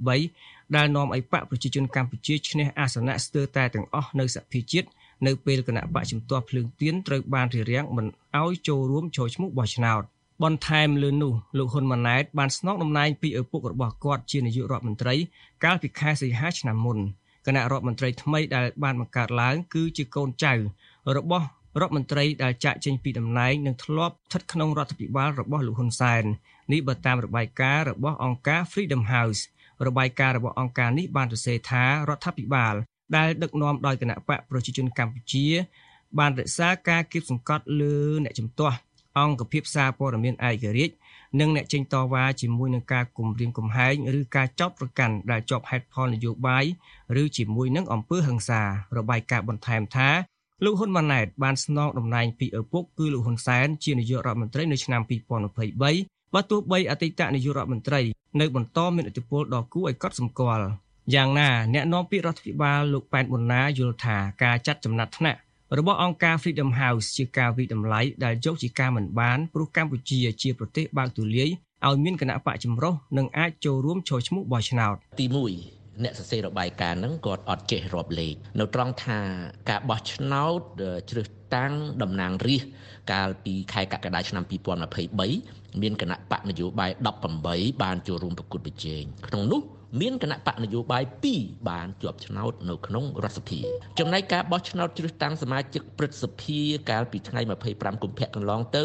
2023ដែលនាំឲ្យបកប្រជាជនកម្ពុជាឈ្នះអាសនៈស្ទើរតែទាំងអស់នៅសភាជាតិនៅពេលគណៈបកជំទាស់ភ្លើងទៀនត្រូវបានរារាំងមិនឲ្យចូលរួមចូលឈ្មោះបោះឆ្នោត បន្ថែមលើនោះលោកហ៊ុនម៉ាណែតបានស្នងតំណែងពីឪពុករបស់គាត់ជានាយករដ្ឋមន្ត្រី កាលពីខែសីហាឆ្នាំមុនគណៈរដ្ឋមន្ត្រីថ្មីដែលបានបង្កើតឡើងគឺជាកូនចៅ របស់រដ្ឋមន្ត្រីដែលចាក់ចេញពីតំណែងនិងធ្លាប់ស្ថិតក្នុងរដ្ឋាភិបាលរបស់លោកហ៊ុនសែននេះបើតាមរបាយការណ៍របស់អង្គការ Freedom House របាយការណ៍របស់អង្គការនេះបានសរសេរថារដ្ឋាភិបាលដែលដឹកនាំដោយគណៈបកប្រជាជនកម្ពុជា បានរក្សាការគៀបសង្កត់លើអ្នកជំទាស់ អង្គភាពសារព័ត៌មានឯករាជ្យនិងអ្នកចេញតវ៉ាជាមួយនឹងការគំរាមកំហែងឬការចោទប្រកាន់ដែលជាប់ហេតុផលនយោបាយឬជាមួយនឹងអំពើហិង្សារបាយការណ៍បន្ថែមថាលោកហ៊ុនម៉ាណែតបានស្នងតំណែងពីឪពុកគឺលោកហ៊ុនសែនជានាយករដ្ឋមន្ត្រីនៅឆ្នាំ2023បើទោះបីអតីតនាយករដ្ឋមន្ត្រីនៅបន្តមានឥទ្ធិពលដ៏គួរឲ្យកត់សម្គាល់យ៉ាងណាអ្នកនាំពាក្យរដ្ឋាភិបាលលោកប៉ែនប៊ុនណាយល់ថាការចាត់ចំណាត់ថ្នាក់ របស់អង្គការ Freedom House ជាការវិតម្លៃដែលយកជាការមិនបានព្រោះកម្ពុជាជាប្រទេសបើកទូលាយឲ្យមានគណៈបកចម្រុះនិងអាចចូលរួមចូលឈ្មោះបោះឆ្នោតទី1អ្នកសរសេររបាយការណ៍ហ្នឹងគាត់អត់ចេះរាប់លេខនៅត្រង់ថាការបោះឆ្នោតជ្រើសតាំងតំណាងរាស្ត្រកាលពីខែកក្កដាឆ្នាំ2023មានគណៈបកនយោបាយ18បានចូលរួមប្រគួតប្រជែងក្នុងនោះ មានគណៈបកនយោបាយ2បានជាប់ឆ្នោតនៅក្នុងរដ្ឋសភាចំណែកការបោះឆ្នោតជ្រើសតាំងសមាជិកព្រឹទ្ធសភាកាលពីថ្ងៃ25កុម្ភៈកន្លងទៅ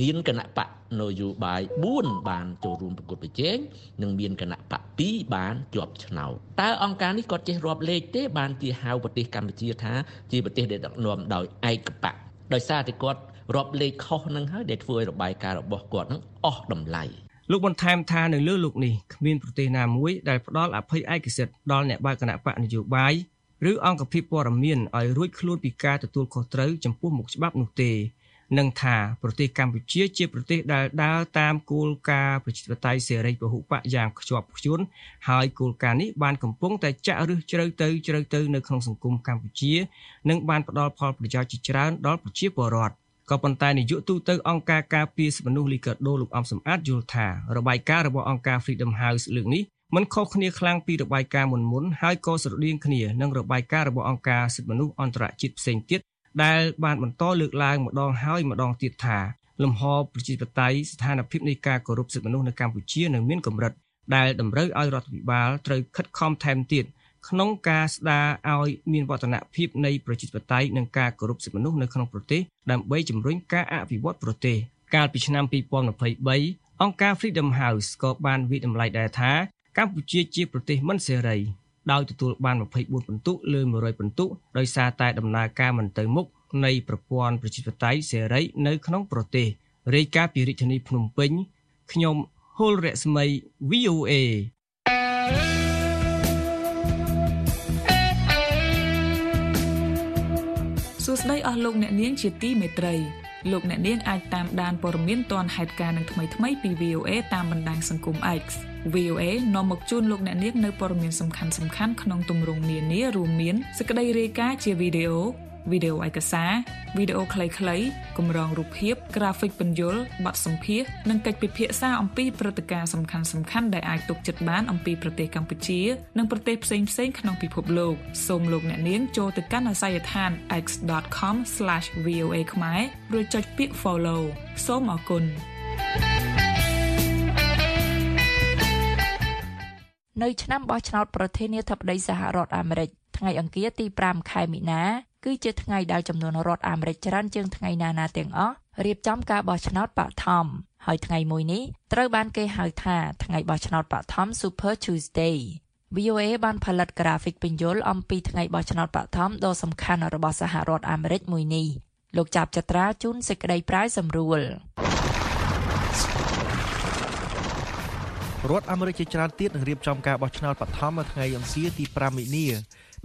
មានគណៈបកនយោបាយ4បានចូលរួមប្រកួតប្រជែងនិងមានគណៈបក2បានជាប់ឆ្នោតតើអង្គការនេះគាត់ចេះរាប់លេខទេបានជាហៅប្រទេសកម្ពុជាថាជាប្រទេសដែលដឹកនាំដោយឯកបកដោយសារតែគាត់រាប់លេខខុសនឹងហើយដែលធ្វើឲ្យរបាយការណ៍របស់គាត់នឹងអស់តម្លៃ លោកបន្ថែមថានៅលើលោកនេះគ្មានប្រទេសណាមួយដែលផ្ដល់អភ័យឯកសិទ្ធិដល់អ្នកបើកគណៈបកនយោបាយឬអង្គភាពព័ត៌មានឲ្យរួចខ្លួនពីការទទួលខុសត្រូវចំពោះមុខច្បាប់នោះទេនិងថាប្រទេសកម្ពុជាជាប្រទេសដែលដើរតាមគោលការណ៍ប្រជាធិបតេយ្យសេរីពហុបកយ៉ាងខ្ជាប់ខ្ជួនហើយគោលការណ៍នេះបានកំពុងតែចាក់ឫសជ្រៅទៅជ្រៅទៅនៅក្នុងសង្គមកម្ពុជា និងបានផ្ដល់ផលប្រយោជន៍ជាច្រើនដល់ប្រជាពលរដ្ឋ ក៏ប៉ុន្តែនាយកទូតអង្គការការពារសិទ្ធិមនុស្សលីកាដូលោកអំសំអាតយល់ថារបាយការណ៍របស់អង្គការ Freedom House លើកនេះមិនខុសគ្នាខ្លាំងពីរបាយការណ៍មុនមុនហើយក៏ស្រដៀងគ្នានឹងរបាយការណ៍របស់អង្គការសិទ្ធិមនុស្សអន្តរជាតិផ្សេងទៀតដែលបានបន្តលើកឡើងម្ដងហើយម្ដងទៀតថាលំហប្រជាធិបតេយ្យស្ថានភាពនៃការគោរពសិទ្ធិមនុស្សនៅកម្ពុជានៅមានកម្រិតដែលតម្រូវឲ្យរដ្ឋាភិបាលត្រូវខិតខំថែមទៀត ក្នុងការស្ដារឲ្យមានវឌ្ឍនភាពនៃប្រជាធិបតេយ្យនិងការគោរពសិទ្ធិមនុស្សនៅក្នុងប្រទេសដើម្បីជំរុញការអភិវឌ្ឍប្រទេសកាលពីឆ្នាំ2023អង្គការ Freedom House ក៏បានវិតម្លៃដែរថាកម្ពុជាជាប្រទេសមិនសេរីដោយទទួលបាន24ពិន្ទុលើ100ពិន្ទុដោយសារតែដំណើរការមិនទៅមុខនៃប្រព័ន្ធប្រជាធិបតេយ្យសេរីនៅក្នុងប្រទេសរាយការណ៍ពីរាជធានីភ្នំពេញខ្ញុំហុលរស្មី VOA ួ ស្តីអស់លោកអ្នកនាងជាទីមេត្រីលោកអ្នកនាងអាចតាមដានព័ត៌មានទាន់ហេតុការណ៍នឹងថ្មីៗពី VOA តាមបណ្ដាញសង្គម X VOA នាំមកជូនលោកអ្នកនាងនៅព័ត៌មានសំខាន់ៗក្នុងទម្រង់នានារួមមានសេចក្តីរាយការណ៍ជាវីដេអូ វីដេអូឯកសារវីដេអូខ្លីៗកម្រងរូបភាព ក្រាហ្វិកពន្យល់បទសម្ភាសន៍និងកិច្ចពិភាក្សាអំពីព្រឹត្តិការណ៍សំខាន់ៗដែលអាចទុកចិត្តបានអំពីប្រទេសកម្ពុជា និងប្រទេសផ្សេងៗក្នុងពិភពលោកសូមលោកអ្នកនាងចូលទៅកាន់អាសយដ្ឋាន x.com/voa ខ្មែររួចចុចពាក្យ follow សូមអរគុណនៅឆ្នាំបោះឆ្នោតប្រធានាធិបតីសហរដ្ឋអាមេរិកថ្ងៃអង្គារទី5ខែមីនា គឺជាថ្ងៃដែលចំនួនរដ្ឋអាមេរិកច្រើនជាងថ្ងៃណាណាទាំងអស់រៀបចំការបោះឆ្នោតបឋមហើយថ្ងៃមួយនេះត្រូវបានគេហៅថាថ្ងៃបោះឆ្នោតបឋម Super Tuesday VOA បានផលិតក្រាហ្វិកពន្យល់អំពីថ្ងៃបោះឆ្នោតបឋមដ៏សំខាន់របស់សហរដ្ឋអាមេរិកមួយនេះលោកចាប់ចត្រាជូនសេចក្តីប្រាយសម្រួលរដ្ឋអាមេរិកជាច្រើនទៀតនឹងរៀបចំការបោះឆ្នោតបឋមនៅថ្ងៃអង្គារទី5មិនិនា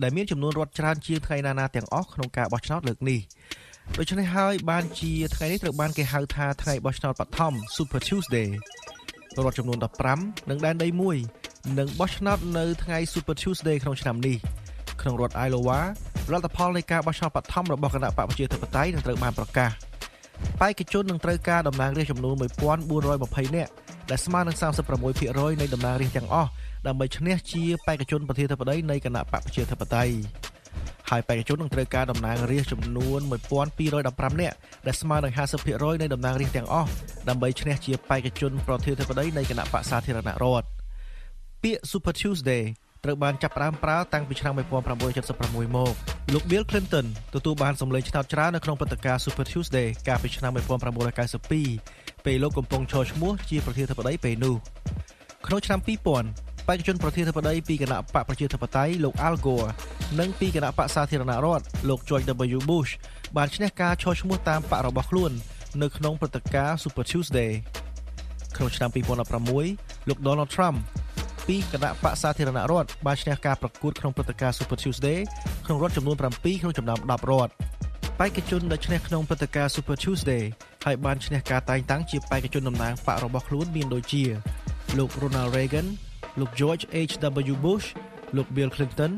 ដែលមានចំនួនរដ្ឋច្រើនជាងថ្ងៃណាណាទាំងអស់ក្នុងការបោះឆ្នោតលើកនេះដូច្នេះហើយបានជាថ្ងៃនេះត្រូវបានគេហៅថាថ្ងៃបោះឆ្នោតបឋម Super Tuesday រដ្ឋចំនួន15និងដែនដីមួយនឹងបោះឆ្នោតនៅថ្ងៃ Super Tuesday ក្នុងឆ្នាំនេះក្នុងរដ្ឋ Iowa លទ្ធផលនៃការបោះឆ្នោតបឋមរបស់គណៈបកប្រជាធិបតេយ្យនឹងត្រូវបានប្រកាសបេក្ខជននឹងត្រូវការតំណាងរាស្ត្រចំនួន1420នាក់ដែលស្មើនឹង36%នៃតំណាងរាស្ត្រទាំងអស់ ដើម្បីឈ្នះជាបេក្ខជនប្រធានាធិបតីនៃគណៈបកប្រជាធិបតេយ្យហើយបេក្ខជននឹងត្រូវការតំណាងរាស្ត្រចំនួន1215នាក់ដែលស្មើនឹង50%នៃតំណាងរាស្ត្រទាំងអស់ដើម្បីឈ្នះជាបេក្ខជនប្រធានាធិបតីនៃគណៈបកសាធារណរដ្ឋពាក្យ Super Tuesday ត្រូវបានចាប់ផ្ដើមប្រើតាំងពីឆ្នាំ1976មកលោក Bill Clinton ទទួលបានសម្លេងឆ្នោតច្រើននៅក្នុងព្រឹត្តិការណ៍ Super Tuesday កាលពីឆ្នាំ1992ពេលលោកកំពុងឈរឈ្មោះជាប្រធានាធិបតីពេលនោះក្នុងឆ្នាំ2000 បេក្ខជនប្រធានាធិបតីពីគណៈបកប្រជាធិបតេយ្យលោក Al Gore និងពីគណៈបកសាធារណរដ្ឋលោក George W Bush បានឈ្នះការឈរឈ្មោះតាមបករបស់ខ្លួន នៅក្នុងព្រឹត្តិការណ៍ Super Tuesday ក្នុងឆ្នាំ2016លោក Donald Trump ពីគណៈបកសាធារណរដ្ឋបានឈ្នះការប្រកួតក្នុងព្រឹត្តិការណ៍ Super Tuesday ក្នុងរដ្ឋចំនួន7ក្នុងចំណោម10រដ្ឋបេក្ខជនដែលឈ្នះក្នុងព្រឹត្តិការណ៍ Super Tuesday ហើយបានឈ្នះការតែងតាំងជាបេក្ខជនតំណាងបករបស់ខ្លួនមានដូចជា លោក Ronald Reagan លោក George H.W. Bush លោក Bill Clinton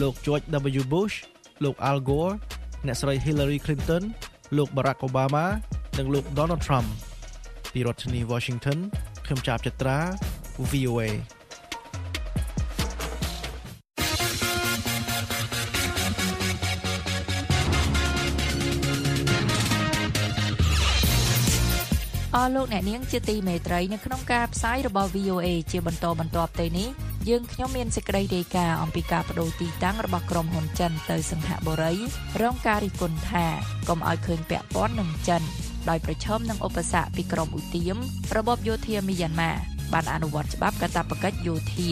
លោក George W. Bush លោក Al Gore អ្នកស្រី Hillary Clinton លោក Barack Obama និងលោក Donald Trump ពីរដ្ឋធានី Washington ខ្ញុំចាប់ចត្រា VOA អស់លោកអ្នកនាងជាទីមេត្រីនៅក្នុងការផ្សាយរបស់ VOA ជាបន្តបន្ទាប់ទៅនេះយើងខ្ញុំមានសេចក្តីរាយការណ៍អំពីការបដូរទីតាំងរបស់ក្រុមហ៊ុនចិនទៅសង្ហបុរី រងការរិះគន់ថាកុំឲ្យឃើញពាក់ព័ន្ធនឹងចិនដោយប្រឈមនឹងឧបសគ្គពីក្រមឧទាមរបបយោធាមីយ៉ាន់ម៉ាបានអនុវត្តច្បាប់កាតព្វកិច្ចយោធា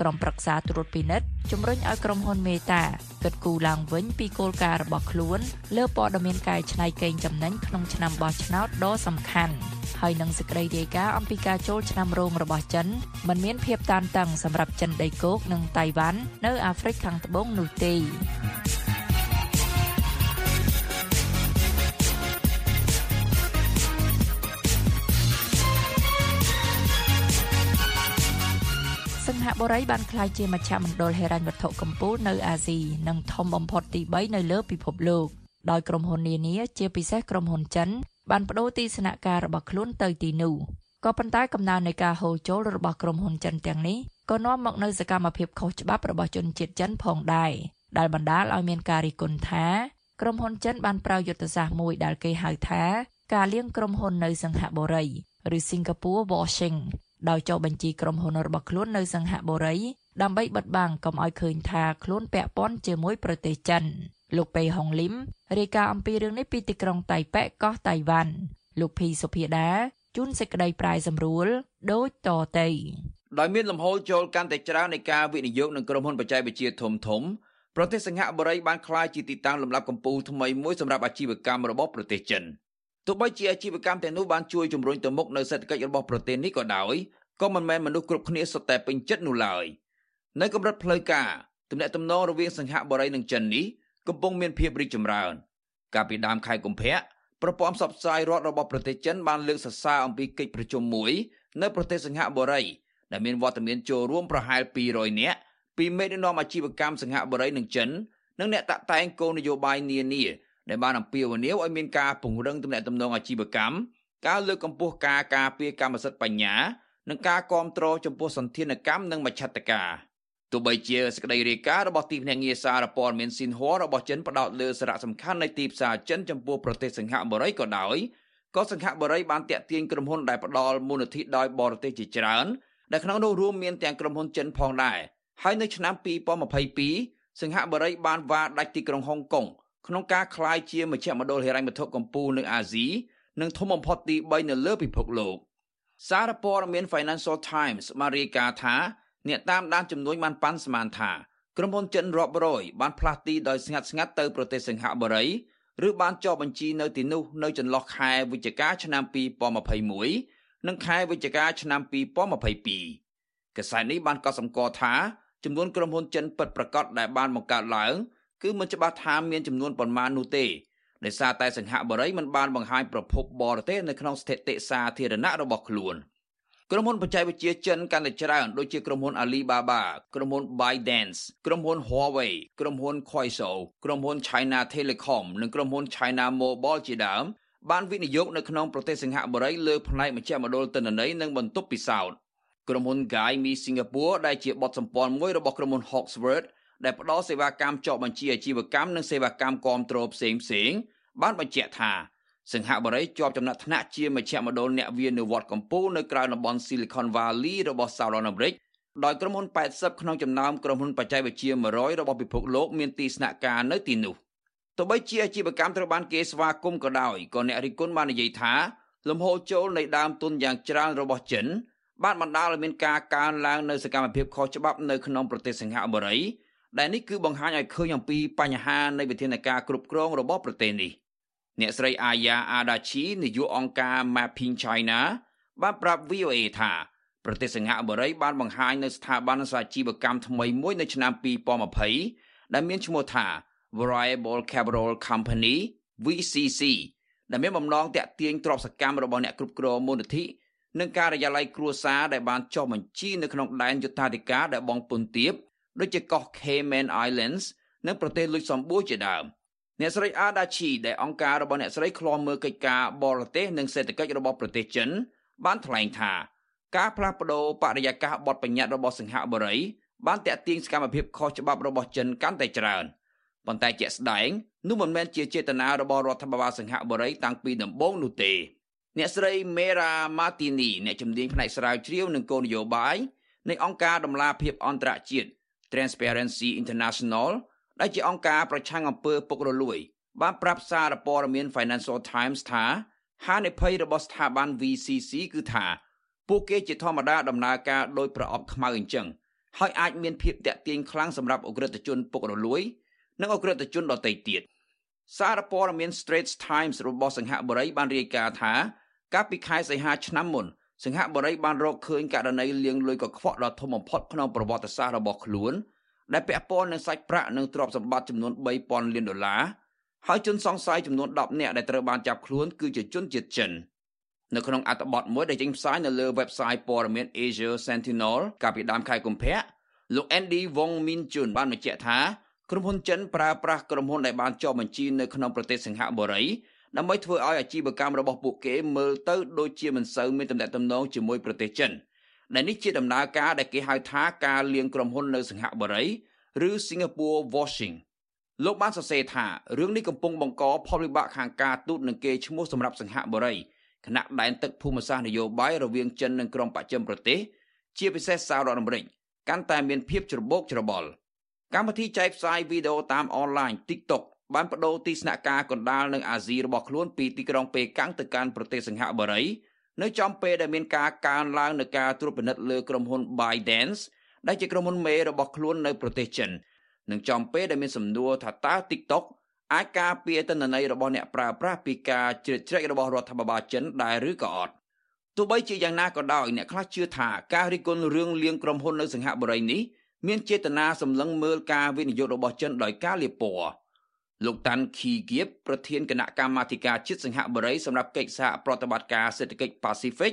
ក្រុមប្រឹក្សាត្រួតពិនិត្យជំរុញឲ្យក្រុមហ៊ុនមេតាគិតគូរឡើងវិញពីគោលការណ៍របស់ខ្លួន លើព័ត៌មានកែច្នៃកេងចំណេញក្នុងឆ្នាំបោះឆ្នោតដ៏សំខាន់ ហើយនឹងសេចក្តីរាយការណ៍អំពីការចូលឆ្នាំរោងរបស់ចិនមិនមានភាពតានតឹងសម្រាប់ចិនដីគោកនិងតៃវ៉ាន់នៅអាហ្វ្រិកខាងត្បូងនោះទេសិង្ហបុរីបានក្លាយជាមជ្ឈមណ្ឌលហិរញ្ញវត្ថុកម្ពុជានៅអាស៊ីនិងធំបំផុតទី3នៅលើពិភពលោកដោយក្រុមហ៊ុននានាជាពិសេសក្រុមហ៊ុនចិន បានបដូរទីស្នាក់ការរបស់ខ្លួនទៅទីនោះក៏ប៉ុន្តែកំណើននៃការហូរចូលរបស់ក្រុមហ៊ុនចិនទាំងនេះក៏នាំមកនូវសកម្មភាពខុសច្បាប់របស់ជនជាតិចិនផងដែរដែលបណ្ដាលឲ្យមានការរិះគន់ថាក្រុមហ៊ុនចិនបានប្រើយុទ្ធសាស្ត្រមួយដែលគេហៅថាការលៀងក្រុមហ៊ុននៅសង្ហបុរីឬ Singapore washing ដោយចុះបញ្ជីក្រុមហ៊ុនរបស់ខ្លួននៅសង្ហបុរីដើម្បីបិទបាំងកុំឲ្យឃើញថាខ្លួនពាក់ព័ន្ធជាមួយប្រទេសចិន លោកប៉េហុងលឹមរាយការណ៍អំពីរឿងនេះពីទីក្រុងតៃប៉េកោះតៃវ៉ាន់លោកភីសុភាដាជូនសេចក្តីប្រាយសម្រួលដូចតទៅដោយមានលំហូរចូលកាន់តែច្រើននៃការវិនិយោគនឹងក្រុមហ៊ុនបច្ចេកវិទ្យាធំធំប្រទេសសិង្ហបុរីបានក្លាយជាទីតាំងលំដាប់កំពូលថ្មីមួយសម្រាប់អាជីវកម្មរបស់ប្រទេសចិនទោះបីជាអាជីវកម្មទាំងនោះបានជួយជំរុញទៅមុខនៅសេដ្ឋកិច្ចរបស់ប្រទេសនេះក៏ដោយក៏មិនមែនមនុស្សគ្រប់គ្នាសុទ្ធតែពេញចិត្តនោះឡើយនៅកម្រិតផ្លូវការទំនាក់ទំនងរវាងសិង្ហបុរីនិងចិននេះ កំពុងមានភាពរីកចម្រើន កាលពីដើមខែកុម្ភៈប្រព័ន្ធផ្សព្វផ្សាយរដ្ឋរបស់ប្រទេសចិនបានលើកសរសើរអំពីកិច្ចប្រជុំមួយនៅប្រទេសសិង្ហបុរីដែលមានវត្តមានចូលរួមប្រហែល200នាក់ពីមេដឹកនាំអាជីវកម្មសិង្ហបុរីនិងចិននិងអ្នកតាក់តែងគោលនយោបាយនានាដែលបានអំពាវនាវឲ្យមានការពង្រឹងទំនាក់ទំនងអាជីវកម្មការលើកកម្ពស់ការការពារកម្មសិទ្ធិបញ្ញានិងការគ្រប់គ្រងចំពោះសន្តានកម្មនិងមជ្ឈត្តការ ទោះបីជាសេចក្តីរាយការណ៍របស់ទីភ្នាក់ងារសារព័ត៌មានស៊ីនហួររបស់ចិនផ្ដោតលើសារៈសំខាន់នៃទីផ្សារចិនចំពោះប្រទេសសិង្ហបុរីក៏ដោយក៏សិង្ហបុរីបានតាក់ទាញក្រុមហ៊ុនដែលផ្ដល់មូលនិធិដោយបរទេសជាច្រើនដែលក្នុងនោះរួមមានទាំងក្រុមហ៊ុនចិនផងដែរហើយនៅឆ្នាំ2022សិង្ហបុរីបានវាដាច់ទីក្រុងហុងកុងក្នុងការក្លាយជាមជ្ឈមណ្ឌលហិរញ្ញវត្ថុកម្ពុជានៅអាស៊ីនិងធំបំផុតទី3នៅលើពិភពលោកសារព័ត៌មាន Financial Times បានរាយការណ៍ថា អ្នកតាមដានចំនួនបានប៉ាន់ស្មានថាក្រុមហ៊ុនចិនរាប់រយបានផ្លាស់ទីដោយស្ងាត់ស្ងាត់ទៅប្រទេសសិង្ហបុរីឬបានចុះបញ្ជីនៅទីនោះនៅចន្លោះខែវិច្ឆិកាឆ្នាំ2021និងខែវិច្ឆិកាឆ្នាំ2022កាសែតនេះបានកត់សម្គាល់ថាចំនួនក្រុមហ៊ុនចិនពិតប្រាកដដែលបានបង្កើតឡើងគឺមិនច្បាស់ថាមានចំនួនប៉ុន្មាននោះទេដោយសារតែសង្ហបុរីមិនបានបង្ហាញប្រភពបរទេសនៅក្នុងស្ថិតិសាធារណៈរបស់ខ្លួន ក្រុមហ៊ុនបច្ចេកវិទ្យាចិនកាន់តែច្រើនដូចជាក្រុមហ៊ុន Alibaba ក្រុមហ៊ុន ByteDance ក្រុមហ៊ុន Huawei ក្រុមហ៊ុន Kuaishou ក្រុមហ៊ុន China Telecom និងក្រុមហ៊ុន China Mobile ជាដើមបានវិនិយោគនៅក្នុងប្រទេសសិង្ហបុរីលើផ្នែកមជ្ឈមណ្ឌលទិន្នន័យនិងបន្ទប់ពិសោធន៍ក្រុមហ៊ុន Gai Mi Singapore ដែលជាបទសម្ព័ន្ធមួយរបស់ក្រុមហ៊ុន Hawksworth ដែលផ្ដល់សេវាកម្មចុះបញ្ជីអាជីវកម្មនិងសេវាកម្មគាំទ្រផ្សេងផ្សេងបានបញ្ជាក់ថា សង្ហបុរីជាប់ចំណាត់ថ្នាក់ជាមជ្ឈមណ្ឌលអ្នកវានុវត្តកម្ពុជានៅក្រៅតំបន់ Silicon Valley របស់សហរដ្ឋអាមេរិកដោយក្រុមហ៊ុន80ក្នុងចំណោមក្រុមហ៊ុនបច្ចេកវិទ្យា100របស់ពិភពលោកមានទីស្នាក់ការនៅទីនោះទោះបីជាអាជីវកម្មត្រូវបានគេស្វាគមន៍ក៏ដោយក៏អ្នករិះគន់បាននិយាយថាលំហូរចូលនៃដើមទុនយ៉ាងច្រើនរបស់ចិនបានបណ្ដាលឲ្យមានការកើនឡើងនៅសកម្មភាពខុសច្បាប់នៅក្នុងប្រទេសសិង្ហបុរីដែលនេះគឺបង្ហាញឲ្យឃើញអំពីបញ្ហានៃវិធានការគ្រប់គ្រងរបស់ប្រទេសនេះ អ្នកស្រីអាយ៉ាអាដាឈីនាយកអង្គការ Mapping China បានប្រាប់ VOA ថាប្រទេសសិង្ហបុរីបានបង្ហាញនៅស្ថាប័នសាជីវកម្មថ្មីមួយនៅឆ្នាំ2020ដែលមានឈ្មោះថា Variable Capital Company VCC ដែលមានបំណងតាក់ទាញទ្រព្យសកម្មរបស់អ្នកគ្រប់គ្រងមូលនិធិនិងការិយាល័យគ្រួសារដែលបានចុះបញ្ជីនៅក្នុងដែនយុត្តាធិការដែលបងពុនទៀបដូចជាកោះ Cayman Islands និងប្រទេសលុចសំបួរជាដើម អ្នកស្រីអាដាឈីដែលអង្គការរបស់អ្នកស្រីឃ្លាំមើលកិច្ចការបរទេសនិងសេដ្ឋកិច្ចរបស់ប្រទេសចិន បានថ្លែងថាការផ្លាស់ប្តូរបរិយាកាសបទបញ្ញត្តិរបស់សិង្ហបុរីបានតាក់ទាញសកម្មភាពខុសច្បាប់របស់ចិនកាន់តែច្រើនប៉ុន្តែជាក់ស្ដែងនោះមិនមែនជាចេតនារបស់រដ្ឋាភិបាលសិង្ហបុរីតាំងពីដំបូងនោះទេអ្នកស្រី Mera Martini អ្នកជំនាញផ្នែកស្រាវជ្រាវនិងគោលនយោបាយនៃអង្គការដំឡាភិបអន្តរជាតិ Transparency International ដែលជាអង្គការប្រឆាំងអំពើពុករលួយ បានប្រាប់សារព័ត៌មាន Financial Times ថាហានិភ័យរបស់ស្ថាប័ន VCC គឺថាពួកគេជាធម្មតាដំណើរការដោយប្រអប់ខ្មៅអញ្ចឹងហើយអាចមានភាពតាក់ទាញខ្លាំងសម្រាប់អ ுக ្រិតជនពុករលួយ និងអ ுக ្រិតជនដទៃទៀតសារព័ត៌មាន Straits Times របស់សង្ហបុរីបានរាយការណ៍ថាកាលពីខែសីហាឆ្នាំមុនសង្ហបុរីបានរកឃើញករណីលាងលុយកខ្វក់ដ៏ធំបំផុតក្នុងប្រវត្តិសាស្ត្ររបស់ខ្លួន ដែលពាក់ព័ន្ធនឹងសាច់ប្រាក់និងទ្រព្យសម្បត្តិចំនួន3000លានដុល្លារហើយជនសង្ស័យចំនួន10នាក់ដែលត្រូវបានចាប់ខ្លួនគឺជាជនជាតិចិននៅក្នុងអត្ថបទមួយដែលចេញផ្សាយនៅលើ website ព័ត៌មាន Asia Sentinel កាលពីដើមខែកុម្ភៈលោក Andy Wong Min Chun បានបញ្ជាក់ថាក្រុមហ៊ុនចិនប្រើប្រាស់ក្រុមហ៊ុនដែលបានចុះបញ្ជីនៅក្នុងប្រទេសសិង្ហបុរីដើម្បីធ្វើឲ្យអាជីវកម្មរបស់ពួកគេមើលទៅដូចជាមិនសូវមានទំនាក់ទំនងជាមួយប្រទេសចិន។ ដែលនេះជាដំណើរការដែលគេហៅថាការលៀងក្រុមហ៊ុននៅសិង្ហបុរីឬ Singapore washing លោកបានសរសេរថារឿងនេះកំពុងបង្កផលវិបាកខាងការទូតនិងគេឈ្មោះសម្រាប់សិង្ហបុរីគណៈដែនទឹកភូមិសាស្ត្រនយោបាយរវាងចិននិងក្រុងបស្ចិមប្រទេសជាពិសេសសហរដ្ឋអាមេរិកកាន់តែមានភាពច្របូកច្របល់កម្មវិធីចែកផ្សាយវីដេអូតាមអនឡាញ TikTok បានបដូរទីស្នាក់ការកណ្ដាលនៅអាស៊ីរបស់ខ្លួនពីទីក្រុងប៉េកាំងទៅកាន់ប្រទេសសិង្ហបុរី នៅចំពេលដែលមានការកើនឡើងនៃការត្រួតពិនិត្យលើក្រុមហ៊ុន ByteDance ដែលជាក្រុមហ៊ុនមេរបស់ខ្លួននៅប្រទេសចិននិងចំពេលដែលមានសំណួរថាតើ TikTok អាចការពារទិន្នន័យរបស់អ្នកប្រើប្រាស់ពីការជ្រៀតជ្រែករបស់រដ្ឋាភិបាលចិនដែរឬក៏អត់ទោះបីជាយ៉ាងណាក៏ដោយអ្នកខ្លះជឿថាការរិះគន់រឿងលៀងក្រុមហ៊ុននៅសង្ហបុរីនេះមានចេតនាសម្លឹងមើលការវិនិយោគរបស់ចិនដោយការលាបពណ៌ លោកតាន់ខីគៀបប្រធានគណៈកម្មាធិការជាតិសង្ហបុរីសម្រាប់កិច្ចសហប្រតិបត្តិការសេដ្ឋកិច្ច Pacific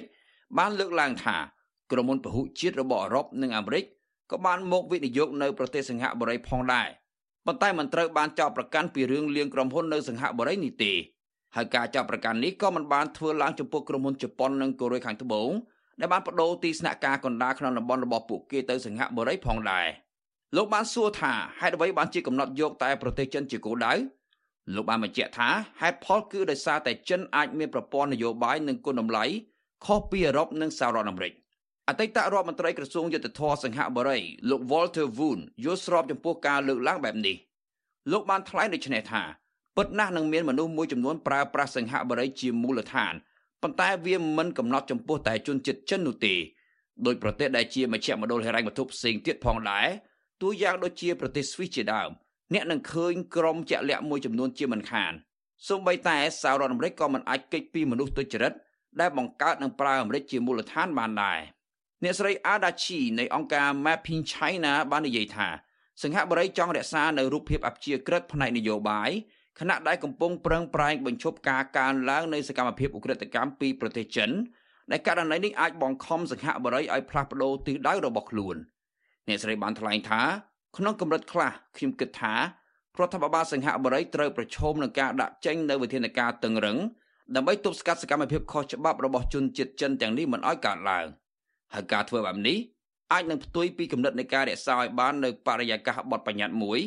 បានលើកឡើងថាក្រុមហ៊ុនពហុជាតិរបស់អឺរ៉ុបនិងអាមេរិកក៏បានមកវិនិយោគនៅប្រទេសសង្ហបុរីផងដែរប៉ុន្តែមិនត្រូវបានចោទប្រកាន់ពីរឿងលៀងក្រុមហ៊ុននៅសង្ហបុរីនេះទេហើយការចោទប្រកាន់នេះក៏មិនបានធ្វើឡើងចំពោះក្រុមហ៊ុនជប៉ុននិងកូរ៉េខាងត្បូងដែលបានបដូរទីស្នាក់ការកណ្ដាលក្នុងតំបន់របស់ពួកគេទៅសង្ហបុរីផងដែរ លោកបានសួរថាហេតុអ្វីបានជាកំណត់យកតែប្រទេសចិនជាគោលដៅលោកបានបញ្ជាក់ថាហេតុផលគឺដោយសារតែចិនអាចមានប្រព័ន្ធនយោបាយនិងគុណតម្លៃខុសពីអឺរ៉ុបនិងសហរដ្ឋអាមេរិកអតីតរដ្ឋមន្ត្រីក្រសួងយុទ្ធភ័ពសង្ហបុរីលោក Walter Woon យល់ស្របចំពោះការលើកឡើងបែបនេះលោកបានថ្លែងដូចនេះថាពិតណាស់នឹងមានមនុស្សមួយចំនួនប្រើប្រាស់សង្ហបុរីជាមូលដ្ឋានប៉ុន្តែវាមិនកំណត់ចំពោះតែជនជាតិចិននោះទេដោយប្រទេសដែលជាមជ្ឈមណ្ឌលហិរញ្ញវត្ថុផ្សេងទៀតផងដែរ តួយ៉ាងដូចជាប្រទេសស្វីសជាដើមអ្នកនឹងឃើញក្រុមជាក់លាក់មួយចំនួនជាមិនខានសូម្បីតែសហរដ្ឋអាមេរិកក៏មិនអាចគេចពីមនុស្សទុច្ចរិតដែលបង្កើតនិងប្រើអាមេរិកជាមូលដ្ឋានបានដែរអ្នកស្រី Adachi នៃអង្គការ Mapping China បាននិយាយថាសង្ហបុរីចង់រក្សានៅរូបភាពអព្យាក្រឹតផ្នែកនយោបាយខណៈដែលកំពុងប្រឹងប្រែងបញ្ឈប់ការកើនឡើងនៃសកម្មភាពឧក្រិដ្ឋកម្មពីប្រទេសចិនដែលករណីនេះអាចបង្ខំសង្ហបុរីឲ្យផ្លាស់ប្ដូរទិសដៅរបស់ខ្លួន អ្នកស្រីបានថ្លែងថាក្នុងកម្រិតខ្លះខ្ញុំគិតថារដ្ឋាភិបាលសង្ហបុរីត្រូវប្រឈមនឹងការដាក់ចេញនូវវិធានការតឹងរឹងដើម្បីទប់ស្កាត់សកម្មភាពខុសច្បាប់របស់ជនជាតិចិនទាំងនេះមិនឲ្យកើតឡើងហើយការធ្វើបែបនេះអាចនឹងផ្ទុយពីគំនិតនៃការរក្សាឲ្យបាននៅបរិយាកាសបទបញ្ញត្តិមួយ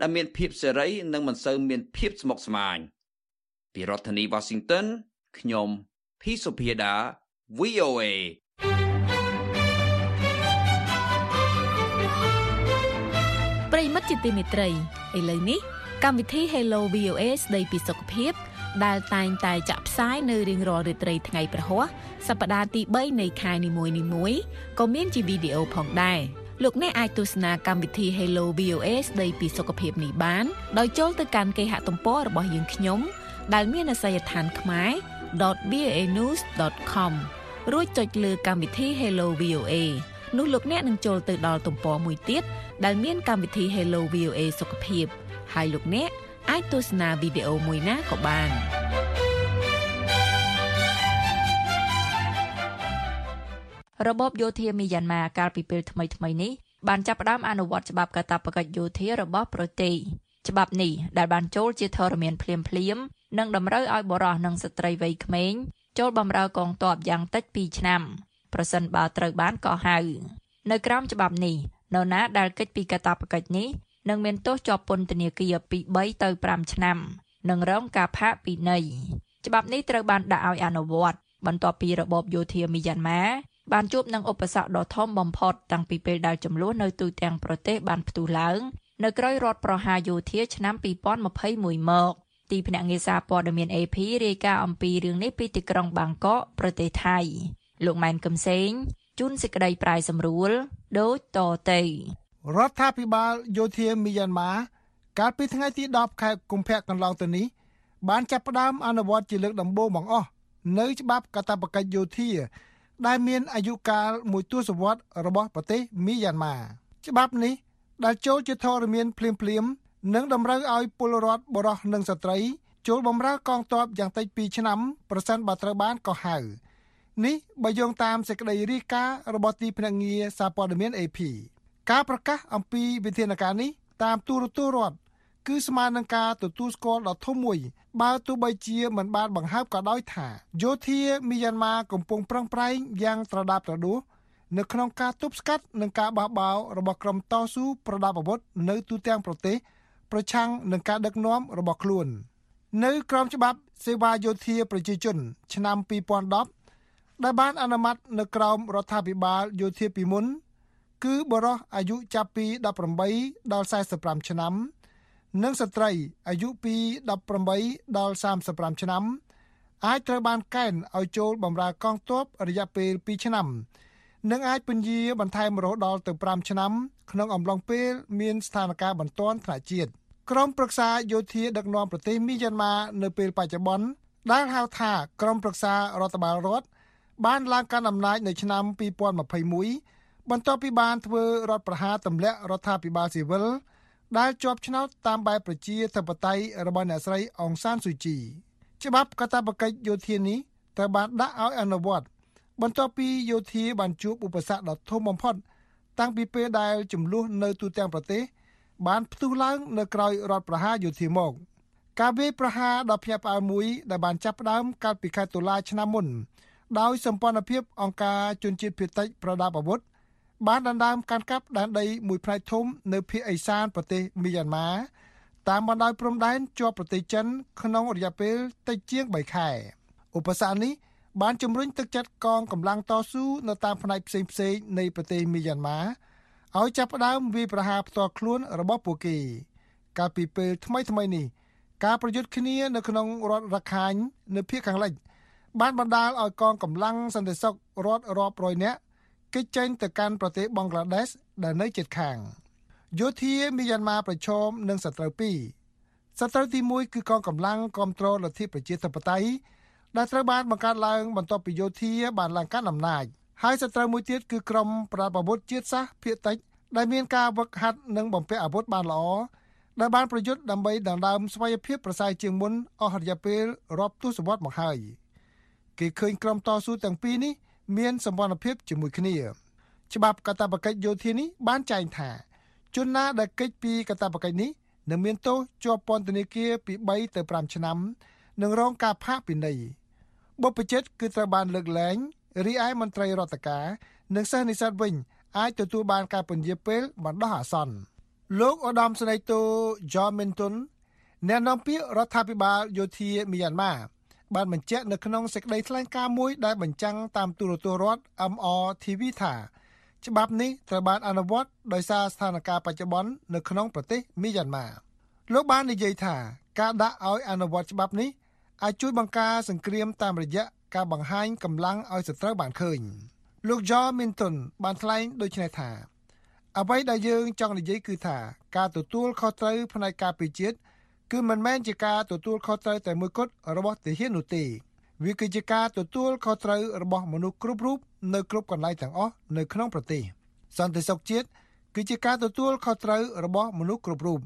ដែលមានភាពសេរីនិងមិនសូវមានភាពស្មុគស្មាញពីរដ្ឋធានី Washington ខ្ញុំភីសុភាដា VOA ជាទីមេត្រីឥឡូវនេះកម្មវិធី Hello VOA ស្ដីពីសុខភាព ដែលតែងតែចាក់ផ្សាយនៅរៀងរាល់រាត្រីថ្ងៃប្រហ័សសប្តាហ៍ទី3នៃខែនីមួយៗក៏មានជាវីដេអូផងដែរលោកអ្នកអាចទស្សនាកម្មវិធី Hello VOA ស្ដីពីសុខភាពនេះបាន ដោយចូលទៅកាន់គេហទំព័ររបស់យើងខ្ញុំ ដែលមានអាសយដ្ឋានខ្មែរ .voanews.com រួចចុចលើកម្មវិធី Hello VOA នោះលោកអ្នកនឹងចូលទៅដល់ទំព័រមួយទៀតដែលមានកម្មវិធី Hello VOA សុខភាពហើយលោកអ្នកអាចទស្សនាវីដេអូមួយណាក៏បានរបបយោធាមីយ៉ាន់ម៉ាកាលពីពេលថ្មីថ្មីនេះបានចាប់ផ្ដើមអនុវត្តច្បាប់កាតព្វកិច្ចយោធារបស់ប្រទេសច្បាប់នេះដែលបានចូលជាធរមានភ្លាមភ្លាមនិងតម្រូវឲ្យបរិះនិងស្ត្រីវ័យក្មេងចូលបម្រើកងទ័ពយ៉ាងតិច2ឆ្នាំ ប្រសិនបើត្រូវបានកោះហៅនៅក្រោមច្បាប់នេះនរណាដែលកិច្ចពីកាតព្វកិច្ចនេះនឹងមានទោសជាប់ពន្ធនាគារពី3ទៅ5ឆ្នាំនិងរងការផាកពិន័យច្បាប់នេះត្រូវបានដាក់ឲ្យអនុវត្តបន្ទាប់ពីរបបយោធាមីយ៉ាន់ម៉ាបានជួបនឹងឧបសគ្គដ៏ធំបំផុតតាំងពីពេលដែលចំនួននៅទូទាំងប្រទេសបានផ្ទុះឡើងនៅក្រោយរដ្ឋប្រហារយោធាឆ្នាំ2021មកទីភ្នាក់ងារសារព័ត៌មាន AP រាយការណ៍អំពីរឿងនេះពីទីក្រុងបាងកកប្រទេសថៃ លោកម៉ែនកឹមសេងជួនសេចក្តីប្រាយសម្រួលដូចតទៅរដ្ឋាភិបាលយោធាមីយ៉ាន់ម៉ាកាលពីថ្ងៃទី10ខែកុម្ភៈកន្លងទៅនេះបានចាប់ផ្ដើមអនុវត្តជាលើកដំបូងបង្អស់នៅច្បាប់កាតព្វកិច្ចយោធា ដែលមានអាយុកាលមួយទសវត្សរ៍របស់ប្រទេសមីយ៉ាន់ម៉ាច្បាប់នេះដែលចូលជាធរមានភ្លាមភ្លាមនិងតម្រូវឲ្យពលរដ្ឋបរោះនិងស្ត្រីចូលបម្រើកងទ័ពយ៉ាងតិច2ឆ្នាំប្រសិនបើត្រូវបានកោះហៅ នេះបើយោងតាមសេចក្តីរាយការណ៍របស់ទីភ្នាក់ងារសារព័ត៌មាន AP ការប្រកាសអំពីវិធានការនេះតាមទូរទស្សន៍រដ្ឋគឺស្មើនឹងការទទួលស្គាល់ដ៏ធំមួយ បើទោះបីជាមិនបានបង្ហើបក៏ដោយថាយោធាមីយ៉ាន់ម៉ាកំពុងប្រឹងប្រែងយ៉ាងត្រដាបត្រដួសនៅក្នុងការទប់ស្កាត់និងការបះបោររបស់ក្រុមតស៊ូប្រដាប់អាវុធនៅទូទាំងប្រទេស ប្រឆាំងនឹងការដឹកនាំរបស់ខ្លួន នៅក្រោមច្បាប់សេវាយោធាប្រជាជន ឆ្នាំ2010 ដែលបានអនុម័តនៅក្រោមរដ្ឋាភិបាលយោធាពីមុន គឺបរិះអាយុចាប់ពី18ដល់45ឆ្នាំ និងស្ត្រីអាយុពី18ដល់35ឆ្នាំ អាចត្រូវបានកេណ្ឌឲ្យចូលបម្រើកងទ័ពរយៈពេល2ឆ្នាំ និងអាចពន្យាបន្ថែមរហូតដល់ទៅ5ឆ្នាំ ក្នុងអំឡុងពេលមានស្ថានភាពបន្ទាន់ថ្នាក់ជាតិក្រុមប្រឹក្សាយោធាដឹកនាំប្រទេសមីយ៉ាន់ម៉ានៅពេលបច្ចុប្បន្នដែលហៅថាក្រុមប្រឹក្សារដ្ឋបាលរដ្ឋ បានឡើងកាន់អំណាចនៅឆ្នាំ2021បន្ទាប់ពីបានធ្វើរដ្ឋប្រហារទម្លាក់រដ្ឋាភិបាលស៊ីវិលដែលជាប់ឆ្នោតតាមបែបប្រជាធិបតេយ្យរបស់អ្នកស្រីអងសានស៊ូជីច្បាប់កាតព្វកិច្ចយោធានេះត្រូវបានដាក់ឲ្យអនុវត្តបន្ទាប់ពីយោធាបានជួបឧបសគ្គដ៏ធំបំផុតតាំងពីពេលដែលចំនួននៅទូទាំងប្រទេស បានផ្ទុះឡើងនៅក្រោយរដ្ឋប្រហារយោធាមកការវាយប្រហារដ៏ភ្ញាក់ផ្អើលមួយដែលបានចាប់ផ្ដើមកាលពីខែតុលាឆ្នាំមុន ដោយសម្ព័ន្ធភាពអង្គការជនជាតិភៀតតិចប្រដាប់អាវុធបានដណ្ដើមកាន់កាប់ដែនដីមួយផ្នែកធំនៅភាគឦសានប្រទេសមីយ៉ាន់ម៉ាតាមបណ្ដោយព្រំដែនជាប់ប្រទេសចិនក្នុងរយៈពេលតិចជាង3ខែឧបសគ្គនេះបានជំរុញទឹកចិត្តកងកម្លាំងតស៊ូនៅតាមផ្នែកផ្សេងផ្សេងនៃប្រទេសមីយ៉ាន់ម៉ាឲ្យចាប់ផ្ដើមវាយប្រហារផ្ទាល់ខ្លួនរបស់ពួកគេ កាលពីពេលថ្មីថ្មីនេះការប្រយុទ្ធគ្នានៅក្នុងរដ្ឋរខាញ់នៅភាគខាងលិច បានបណ្ដាលឲ្យកងកម្លាំងសន្តិសុខរដ្ឋរាប់រយនាក់គេចចេញទៅកាន់ប្រទេសបង់ក្លាដេសដែលនៅជិតខាងយោធាមីយ៉ាន់ម៉ាប្រឈមនឹងសត្រូវពីរសត្រូវទី1គឺកងកម្លាំងគ្រប់គ្រងលទ្ធិប្រជាធិបតេយ្យដែលត្រូវបានបង្កើតឡើងបន្ទាប់ពីយោធាបានឡើងកាន់អំណាចហើយសត្រូវមួយទៀតគឺក្រុមប្រដាប់អាវុធជាតិសាសន៍ភៀតតិចដែលមានការវឹកហាត់និងបំពាក់អាវុធបានល្អដែលបានប្រយុទ្ធដើម្បីដណ្ដើមស្វ័យភាពប្រសើរជាងមុនអស់រយៈពេលរាប់ទសវត្សរ៍មកហើយ គេឃើញក្រុមតស៊ូទាំងពីរនេះមានសម្ព័ន្ធភាពជាមួយគ្នា ច្បាប់កាតព្វកិច្ចយោធានេះបានចែងថាជនណាដែលកិច្ចពីកាតព្វកិច្ចនេះនឹងមានទោសជាប់ពន្ធនាគារពី3ទៅ5ឆ្នាំនិងរងការផាកពិន័យបុព្វជិតគឺត្រូវបានលើកលែងរីឯមន្ត្រីរដ្ឋការនិងសិស្សនិស្សិតវិញអាចទទួលបានការពន្យាពេលបណ្ដោះអាសន្នលោកឧត្តមសេនីយ៍តូ John Minton អ្នកនាំពាក្យរដ្ឋាភិបាលយោធាមីយ៉ាន់ម៉ា បានបញ្ជាក់នៅក្នុងសេចក្តីថ្លែងការណ៍មួយដែលបញ្ចាំងតាមទូរទស្សន៍រដ្ឋ MRTV ថាច្បាប់នេះត្រូវបានអនុវត្តដោយសារស្ថានភាពបច្ចុប្បន្ននៅក្នុងប្រទេសមីយ៉ាន់ម៉ាលោកបាននិយាយថាការដាក់ឲ្យអនុវត្តច្បាប់នេះអាចជួយបង្ការសង្គ្រាមតាមរយៈការបង្ហាញកម្លាំងឲ្យសត្រូវបានឃើញលោក John Minton បានថ្លែងដូចនេះថាអ្វីដែលយើងចង់និយាយគឺថាការទទួលខុសត្រូវផ្នែកការពារជាតិ គឺមិនមែនជាការទទួលខុសត្រូវតែមួយគត់របស់ទាហាននោះទេវាគឺជាការទទួលខុសត្រូវរបស់មនុស្សគ្រប់រូបនៅគ្រប់កន្លែងទាំងអស់នៅក្នុងប្រទេសសន្តិសុខជាតិគឺជាការទទួលខុសត្រូវរបស់មនុស្សគ្រប់រូប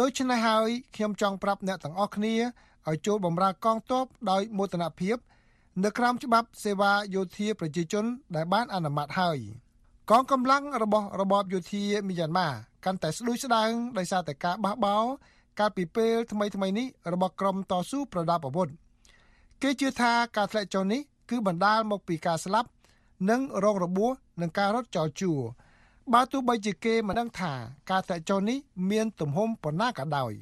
ដូច្នេះហើយខ្ញុំចង់ប្រាប់អ្នកទាំងអស់គ្នាឲ្យចូលបម្រើកងទ័ពដោយមោទនភាពនៅក្រោមច្បាប់សេវាយោធាប្រជាជន ដែលបានអនុម័តហើយកងកម្លាំងរបស់របបយោធាមីយ៉ាន់ម៉ាកាន់តែស្ដួយស្ដាងដោយសារតែការបះបោរ កាលពីពេលថ្មីថ្មីនេះរបស់ក្រុមតស៊ូប្រដាប់អាវុធគេជឿថាការធ្លាក់ចុះនេះគឺបណ្ដាលមកពីការស្លាប់និងរងរបួសនឹងការរត់ចោលជួរបើទោះបីជាគេមិនដឹងថាការធ្លាក់ចុះនេះមានទំហំប៉ុណ្ណាក៏ដោយ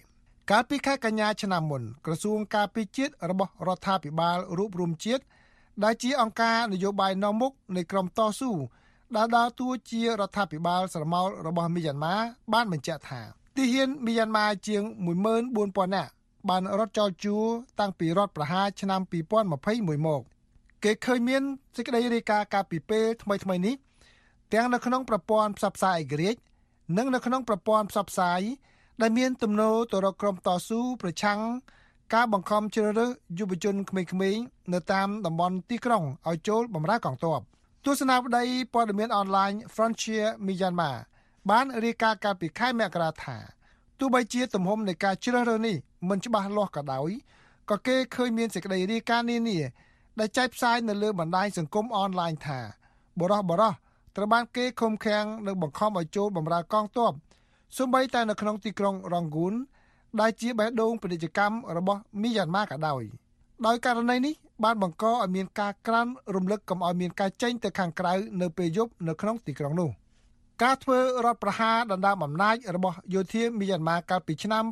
កាលពីខែកញ្ញាឆ្នាំមុនក្រសួងការពារជាតិរបស់រដ្ឋាភិបាលរួបរวมជាតិដែលជាអង្គការនយោបាយនាំមុខនៃក្រមតស៊ូដែលដើរតួជារដ្ឋាភិបាលស្រមោលរបស់មីយ៉ាន់ម៉ាបានបញ្ជាក់ថា ទាហានមីយ៉ាន់ម៉ាជាង14000នាក់បានរត់ចោលជួរតាំងពីរដ្ឋប្រហារឆ្នាំ2021មកគេឃើញមានសេចក្តីរាយការណ៍កាលពីពេលថ្មីថ្មីនេះទាំងនៅក្នុងប្រព័ន្ធផ្សព្វផ្សាយឯករាជ្យនិងនៅក្នុងប្រព័ន្ធផ្សព្វផ្សាយដែលមានទំនោរទៅរកក្រុមតស៊ូប្រឆាំងការបង្ខំជ្រើសរើសយុវជនក្មេងៗនៅតាមតំបន់ទីក្រុងឲ្យចូលបម្រើកងទ័ពទស្សនាវដ្តីព័ត៌មានអនឡាញ Frontier Myanmar បានរាយការណ៍កាលពីខែមករាថាទោះបីជាទំហំនៃការជ្រើសរើសនេះមិនច្បាស់លាស់ក៏ដោយក៏គេឃើញមានសេចក្តីរាយការណ៍នានាដែលចែកផ្សាយនៅលើបណ្ដាញសង្គមអនឡាញថាបរោះបរោះត្រូវបានគេឃុំឃាំងនិងបង្ខំឲ្យចូលបម្រើកងទ័ពសូម្បីតែនៅក្នុងទីក្រុងរងហ្គូនដែលជាបេះដូងពាណិជ្ជកម្មរបស់មីយ៉ាន់ម៉ាក៏ដោយដោយករណីនេះបានបង្កឲ្យមានការក្រានរំលឹកកុំឲ្យមានការចេញទៅខាងក្រៅនៅពេលយប់នៅក្នុងទីក្រុងនោះ ការធ្វើរដ្ឋប្រហារដណ្ដើមអំណាចរបស់យោធាមីយ៉ាន់ម៉ាកាលពីឆ្នាំ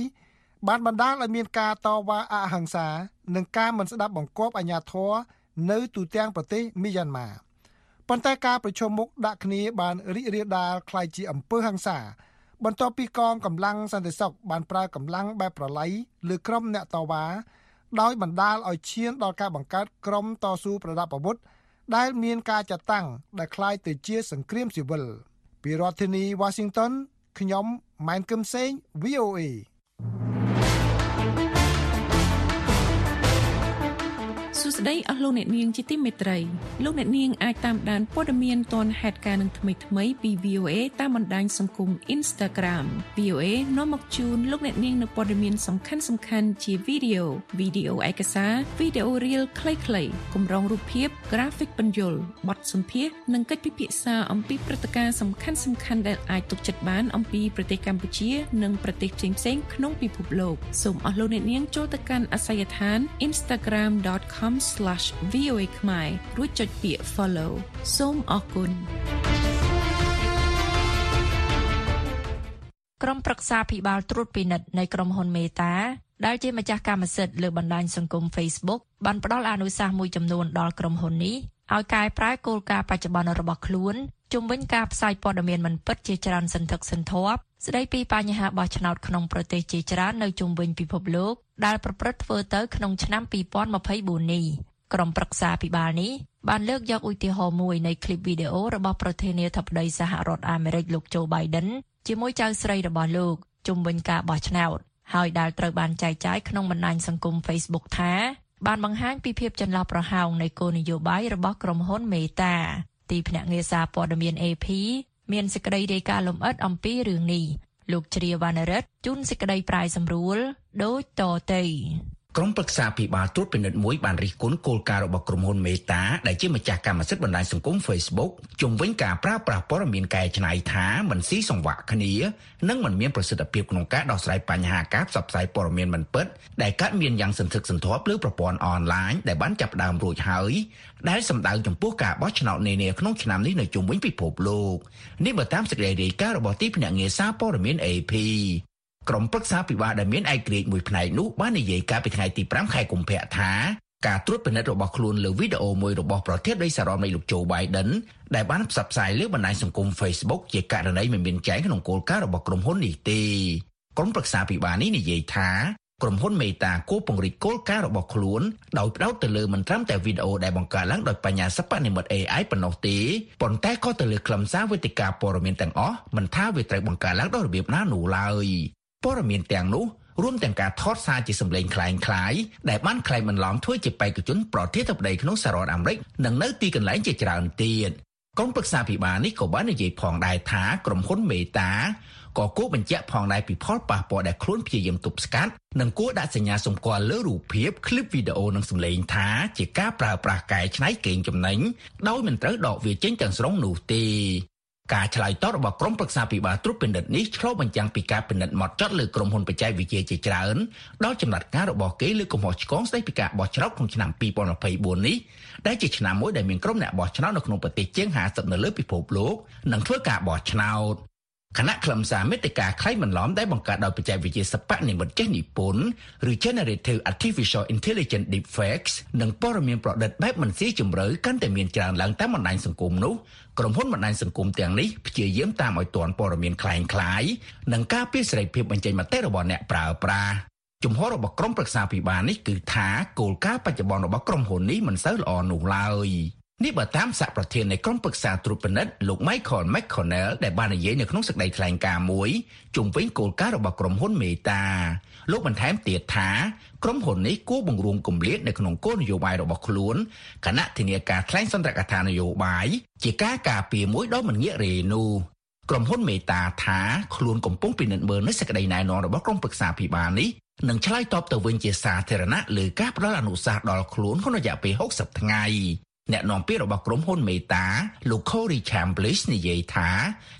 2021បានបណ្ដាលឲ្យមានការតវ៉ាអហិង្សានិងការមិនស្ដាប់បង្គាប់អាជ្ញាធរនៅទូទាំងប្រទេសមីយ៉ាន់ម៉ាប៉ុន្តែការប្រជុំមុខដាក់គ្នាបានរីករាលដាលคล้ายជាអំពើហិង្សាបន្ទាប់ពីកងកម្លាំងសន្តិសុខបានប្រើកម្លាំងបែបប្រឡ័យលើក្រុមអ្នកតវ៉ាដោយបណ្ដាលឲ្យឈានដល់ការបង្កើតក្រុមតស៊ូប្រដាប់អាវុធ ដែលមានការចាត់តាំងដែលคล้ายទៅជាសង្គ្រាមស៊ីវិលពីរដ្ឋធានី Washington ខ្ញុំម៉ែនកឹមសេង VOA សសួស្តីអស់លោកអ្នកនាងជាទីមេត្រីលោកអ្នកនាងអាចតាមដានព័ត៌មានទាន់ហេតុការណ៍នឹងថ្មីថ្មីពី VOA តាមបណ្ដាញសង្គម Instagram VOA នាំមកជូនលោកអ្នកនាងនូវព័ត៌មានសំខាន់សំខាន់ជាវីដេអូវីដេអូឯកសារវីដេអូរៀលខ្លីៗកម្រងរូបភាពក្រាហ្វិកបញ្យលបទសម្ភាសន៍និងកិច្ចពិភាក្សាអំពីព្រឹត្តិការណ៍សំខាន់សំខាន់ដែលអាចទុកចិត្តបានអំពីប្រទេសកម្ពុជា និងប្រទេសផ្សេងៗក្នុងពិភពលោកសូមអស់លោកអ្នកនាងចូលទៅកាន់អាសយដ្ឋាន instagram.com/voa ខ្មែររួចចុចពាក្យ follow សូមអរគុណក្រុមប្រឹក្សាភិបាលត្រួតពិនិត្យនៃក្រុមហ៊ុនមេតាដែលជាម្ចាស់កម្មសិទ្ធិលើបណ្ដាញសង្គម Facebook បានផ្ដល់អនុសាសន៍មួយចំនួនដល់ក្រុមហ៊ុននេះឲ្យកែប្រែគោលការណ៍បច្ចុប្បន្នរបស់ខ្លួន ជំវិញការផ្សាយព័ត៌មានមិនពិតជាច្រើនសន្ធឹកសន្ធាប់ស្ដីពីបញ្ហាបោះឆ្នោតក្នុងប្រទេសជាច្រើននៅជុំវិញពិភពលោកដែលប្រព្រឹត្តធ្វើទៅក្នុងឆ្នាំ2024នេះក្រុមប្រឹក្សាភិបាលនេះបានលើកយកឧទាហរណ៍មួយនៃคลิปវីដេអូរបស់ប្រធានាធិបតីសហរដ្ឋអាមេរិកលោកโจ Biden ជាមួយចៅស្រីរបស់លោកជុំវិញការបោះឆ្នោតហើយដែលត្រូវបានចែកចាយក្នុងបណ្ដាញសង្គម Facebook ថាបានបង្ហាញពីភាពចន្លោះប្រហោងនៃគោលនយោបាយរបស់ក្រុមហ៊ុនមេតា ទីភ្នាក់ងារសារព័ត៌មាន AP មានសេចក្តីរាយការណ៍លម្អិតអំពីរឿងនេះលោកជ្រាវណ្ណរិទ្ធជូនសេចក្តីប្រាយសម្រួលដូចតទៅ ក្រុមប្រឹក្សាភិបាលត្រួតពិនិត្យមួយបានរិះគន់គោលការណ៍របស់ក្រុមហ៊ុនមេតាដែលជាម្ចាស់កម្មសិទ្ធិបណ្ដាញសង្គម Facebook ជំវិញការប្រើប្រាស់ព័ត៌មានកែច្នៃថាមិនស៊ីសង្វាក់គ្នានិងមិនមានប្រសិទ្ធភាពក្នុងការដោះស្រាយបញ្ហាការផ្សព្វផ្សាយព័ត៌មានមិនពិតដែលកើតមានយ៉ាងសន្ធឹកសន្ធាប់លើប្រព័ន្ធអនឡាញដែលបានចាប់ផ្ដើមរួចហើយដែលសម្ដៅចំពោះការបោះឆ្នោតនានាក្នុងឆ្នាំនេះនៅជុំវិញពិភពលោកនេះបើតាមសេចក្តីរាយការណ៍របស់ទីភ្នាក់ងារសារព័ត៌មាន AP ក្រុមប្រឹក្សាពិបាលដែលមានឯករាជ្យមួយផ្នែកនោះបាននិយាយកាលពីថ្ងៃទី5ខែកុម្ភៈថាការត្រួតពិនិត្យរបស់ខ្លួនលើវីដេអូមួយរបស់ប្រធានាធិបតីសារ៉ានៃលោកโจ Biden ដែលបានផ្សព្វផ្សាយលើបណ្ដាញសង្គម Facebook ជាករណីមិនមានចែងក្នុងគោលការណ៍របស់ក្រុមហ៊ុននេះទេក្រុមប្រឹក្សាពិបាលនេះនិយាយថាក្រុមហ៊ុនមេតាគោពង្រីកគោលការណ៍របស់ខ្លួនដោយផ្ដោតទៅលើមិនត្រឹមតែវីដេអូដែលបង្កើតឡើងដោយបញ្ញាសិប្បនិម្មិត AI ប៉ុណ្ណោះទេប៉ុន្តែក៏ទៅលើខ្លឹមសារវេទិកាព័ត៌មានទាំងអស់មិនថាវាត្រូវបង្កើតឡើងដោយរបៀបណានោះឡើយ ព័ត៌មានទាំងនោះរួមទាំងការថតសារជាសម្លេងคล้ายคล้ายដែលបានក្លែងបន្លំធ្វើជាបេក្ខជនប្រធានាធិបតីក្នុងសហរដ្ឋអាមេរិកនិងនៅទីកន្លែងជាច្រើនទៀតក្រុមប្រឹក្សាពិបាលនេះក៏បាននិយាយផងដែរថាក្រុមហ៊ុនមេតាក៏គួរបញ្ជាក់ផងដែរពីផលប៉ះពាល់ដែលខ្លួនព្យាយាមទប់ស្កាត់និងគួរដាក់សញ្ញាសម្គាល់លើរូបភាពឃ្លីបវីដេអូនិងសំឡេងថាជាការប្រើប្រាស់កែច្នៃកេងចំណេញដោយមិនត្រូវដកវាចេញទាំងស្រុងនោះទេ ការឆ្លើយតបរបស់ក្រុមប្រឹក្សាពិបាលត្រួតពិនិត្យនេះឆ្លុះបញ្ចាំងពីការពិនិត្យម៉ត់ចត់លើក្រុមហ៊ុនបច្ចេកវិទ្យាជាច្រើនដល់ចំណាត់ការរបស់គេលើកំហុសឆ្គងស្ដីពីការបោះឆ្នោតក្នុងឆ្នាំ2024នេះដែលជាឆ្នាំមួយដែលមានក្រុមអ្នកបោះឆ្នោតនៅក្នុងប្រទេសជាង50នៅលើពិភពលោកនឹងធ្វើការបោះឆ្នោត គណៈខ្លឹមសារមេតិកាខ្លៃបន្លំដែលបង្កើតដោយបច្ចេកវិទ្យាសិប្បនិម្មិតចេះនិពន្ធឬ Generative Artificial Intelligence Deepfakes និងព័ត៌មានប្រឌិតបែបមិនស៊ីជម្រៅកាន់តែមានច្រើនឡើងតាមបណ្ដាញសង្គមនោះក្រុមហ៊ុនបណ្ដាញសង្គមទាំងនេះព្យាយាមតាមឲ្យទាន់ព័ត៌មានคล้ายคล้ายនិងការពារសេរីភាពបញ្ចេញមតិរបស់អ្នកប្រើប្រាស់ជំហររបស់ក្រុមប្រឹក្សាពិបាលនេះគឺថាគោលការណ៍បច្ចុប្បន្នរបស់ក្រុមហ៊ុននេះមិនសូវល្អនោះឡើយ នេះបើតាមសហប្រធាននៃក្រុមប្រឹក្សាត្រួតពិនិត្យលោក Michael McConnell ដែលបាននិយាយនៅក្នុងសេចក្តីថ្លែងការណ៍មួយជុំវិញគោលការណ៍របស់ក្រុមហ៊ុនមេតាលោកបន្ថែមទៀតថាក្រុមហ៊ុននេះគួរបង្រួមគម្លាតនៅក្នុងគោលនយោបាយរបស់ខ្លួនគណៈធានាការថ្លែងសន្ទរកថានយោបាយជាការការពារមួយដ៏មិនងាករេនោះក្រុមហ៊ុនមេតាថាខ្លួនកំពុងពិនិត្យមើលនៅសេចក្តីណែនាំរបស់ក្រុមប្រឹក្សាភិបាលនេះនឹងឆ្លើយតបទៅវិញជាសាធារណៈលើការផ្ដល់អនុសាសន៍ដល់ខ្លួនក្នុងរយៈពេល60ថ្ងៃ អ្នកនាំពាក្យរបស់ក្រុមហ៊ុនមេតាលោក Corey Chambliss និយាយថា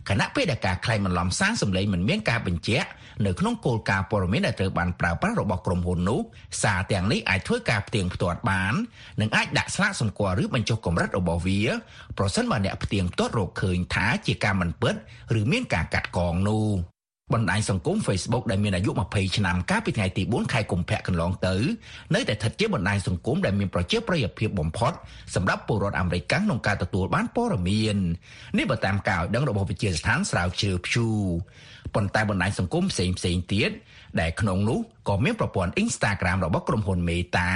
គណៈពេលដែលការក្លែងបន្លំសារសម្លេងមិនមានការបញ្ជាក់នៅក្នុងគោលការណ៍ព័ត៌មានដែលត្រូវបានប្រើប្រាស់របស់ក្រុមហ៊ុននោះសារទាំងនេះអាចធ្វើការផ្ទៀងផ្ទាត់បាននិងអាចដាក់ស្លាកសម្គាល់ឬបញ្ចុះកម្រិតរបស់វាប្រសិនបើអ្នកផ្ទៀងផ្ទាត់រកឃើញថាជាការមិនពិតឬមានការកាត់កងនោះ បណ្ដាញសង្គម Facebook ដែលមានអាយុ20ឆ្នាំកាលពីថ្ងៃទី4ខែកុម្ភៈកន្លងទៅនៅតែស្ថិតជាបណ្ដាញសង្គមដែលមានប្រជាប្រិយភាពបំផុតសម្រាប់ពលរដ្ឋអាមេរិកក្នុងការទទួលបានព័ត៌មាននេះបើតាមការឲ្យដឹងរបស់វិទ្យាស្ថានស្រាវជ្រាវ Pew ប៉ុន្តែបណ្ដាញសង្គមផ្សេងផ្សេងទៀតដែលក្នុងនោះក៏មានប្រព័ន្ធ Instagram របស់ក្រុមហ៊ុន Meta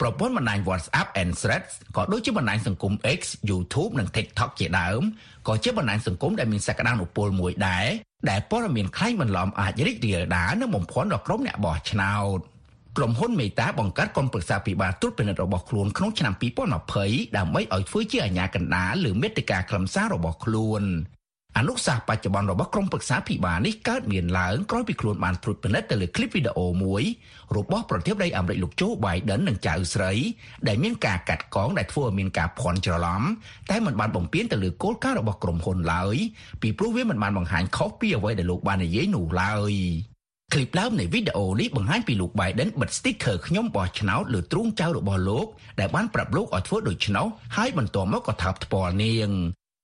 ប្រព័ន្ធបណ្ដាញ WhatsApp and Threads ក៏ដូចជាបណ្ដាញសង្គម X, YouTube និង TikTok ជាដើមក៏ជាបណ្ដាញសង្គមដែលមានសក្តានុពលមួយដែរ ដែលព័ត៌មានខ្លែងបន្លំអាចរីករាលដាលនិងបំភាន់ដល់ក្រុមអ្នកបោះឆ្នោតក្រុមហ៊ុនមេតាបង្កើតក្រុមប្រឹក្សាពិបាលត្រួតពិនិត្យរបស់ខ្លួនក្នុងឆ្នាំ2020ដើម្បីឲ្យធ្វើជាអាជ្ញាកណ្ដាលលើមេតិការខ្លឹមសាររបស់ខ្លួន អនុសាសន៍បច្ចុប្បន្នរបស់ក្រុមប្រឹក្សាភិបាលនេះកើតមានឡើងក្រោយពីខ្លួនបានត្រួតពិនិត្យទៅលើឃ្លីបវីដេអូមួយរបស់ប្រធានាធិបតីអាមេរិកលោកโจ Biden និងចៅស្រីដែលមានការកាត់កងដែលធ្វើឲ្យមានការភ័ន្តច្រឡំតែមិនបានបំពេញទៅលើគោលការណ៍របស់ក្រុមហ៊ុនឡើយពីព្រោះវាមិនបានបង្ហាញខុសពីអ្វីដែលលោកបាននិយាយនោះឡើយឃ្លីបដើមនៃវីដេអូនេះបង្ហាញពីលោក Biden បិទ sticker ខ្ញុំបោះឆ្នោតលើទ្រូងចៅរបស់លោកដែលបានប្រាប់លោកឲ្យធ្វើដូច្នោះហើយបន្ទាប់មកក៏ថើបថ្ពាល់នាង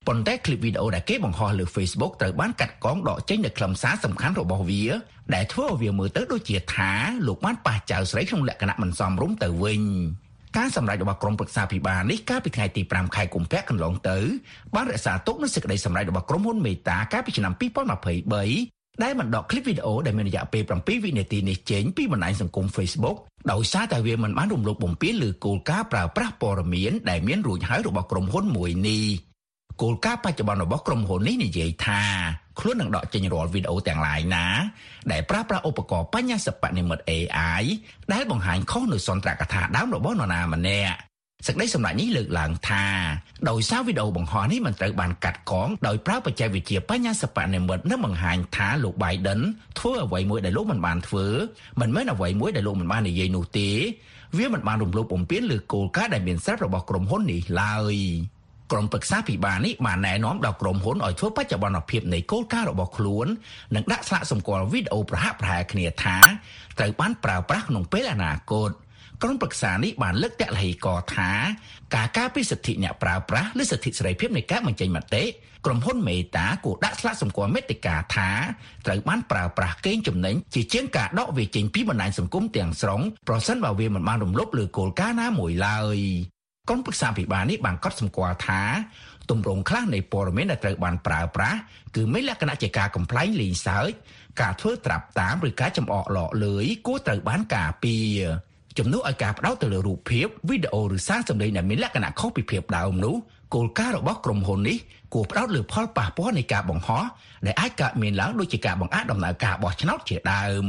ប៉ុន្តែคลิปវីដេអូដែលគេបង្ហោះលើ Facebook ត្រូវបានកាត់កងដកចេញនូវខ្លឹមសារសំខាន់របស់វាដែលធ្វើឲ្យវាមើលទៅដូចជាថាលោកបានប៉ះចៅស្រីក្នុងលក្ខណៈមិនសមរម្យទៅវិញការសម្ដែងរបស់ក្រុមប្រឹក្សាពិបាលនេះកាលពីថ្ងៃទី5ខែកុម្ភៈកន្លងទៅបានរក្សាទុកនូវសេចក្តីសម្ដែងរបស់ក្រុមហ៊ុនមេតាកាលពីឆ្នាំ2023ដែលបានដកคลิปវីដេអូដែលមានរយៈពេល7វិនាទីនេះចេញពីបណ្ដាញសង្គម Facebook ដោយសារតែវាមិនបានរំលោភបំពានលើគោលការណ៍ប្រើប្រាស់ព័ត៌មានដែលមានរួចហើយរបស់ក្រុមហ៊ុនមួយនេះ គោលការណ៍បច្ចុប្បន្នរបស់ក្រុមហ៊ុននេះនិយាយថាខ្លួននឹងដកចេញរាល់វីដេអូទាំងឡាយណា ដែលប្រើប្រាស់ឧបករណ៍បញ្ញាសិប្បនិម្មិត AI ដែលបង្ហាញខុសនៅសន្ទរកថាដើមរបស់នរណាម្នាក់សេចក្តីសម្រេចនេះលើកឡើងថាដោយសារវីដេអូបង្ហោះនេះមិនត្រូវបានកាត់កងដោយប្រើបច្ចេកវិទ្យាបញ្ញាសិប្បនិម្មិតនិងបង្ហាញថាលោក Biden ធ្វើអ្វីមួយដែលលោកមិនបានធ្វើមិនមែនអ្វីមួយដែលលោកមិនបាននិយាយនោះទេវាមិនបានរំលោភបំពានលើគោលការណ៍ដែលមានស្រាប់របស់ក្រុមហ៊ុននេះឡើយ។ ក្រុមប្រឹក្សាពិបាលនេះបានណែនាំដល់ក្រុមហ៊ុនឲ្យធ្វើបច្ចុប្បន្នភាពនៃគោលការណ៍របស់ខ្លួននិងដាក់ស្លាកសម្គាល់វីដេអូប្រហាក់ប្រហែលគ្នាថាត្រូវបានប្រើប្រាស់ក្នុងពេលអនាគតក្រុមប្រឹក្សានេះបានលើកតាក់លហីកថា ការការពារសិទ្ធិអ្នកប្រើប្រាស់ឬសិទ្ធិសេរីភាពនៃការបញ្ចេញមតិក្រុមហ៊ុនមេតាគួរដាក់ស្លាកសម្គាល់មេតិកាថាត្រូវបានប្រើប្រាស់កេងចំណេញជាជាងការដកវាចេញពីបណ្ដាញសង្គមទាំងស្រុងប្រសិនបើវាមិនបានរំលោភលើគោលការណ៍ណាមួយឡើយ ក្រុមប្រឹក្សាពិបាលនេះបានកត់សម្គាល់ថាទម្រង់ខ្លះនៃព័ត៌មានដែលត្រូវបានប្រើប្រាស់គឺមានលក្ខណៈជាការកំ pl ែងលេងសើចការធ្វើត្រាប់តាមឬការចំអកឡកលើយគួរត្រូវបានការពារជំនួសឲ្យការផ្ដោតទៅលើរូបភាពវីដេអូឬសារសម្លេងដែលមានលក្ខណៈខុសពីភាពដើមនោះគោលការណ៍របស់ក្រុមហ៊ុននេះគួរផ្ដោតលើផលប៉ះពាល់នៃការបង្ហោះដែលអាចកើតមានឡើងដូចជាការបង្អាក់ដំណើរការបោះឆ្នោតជាដើម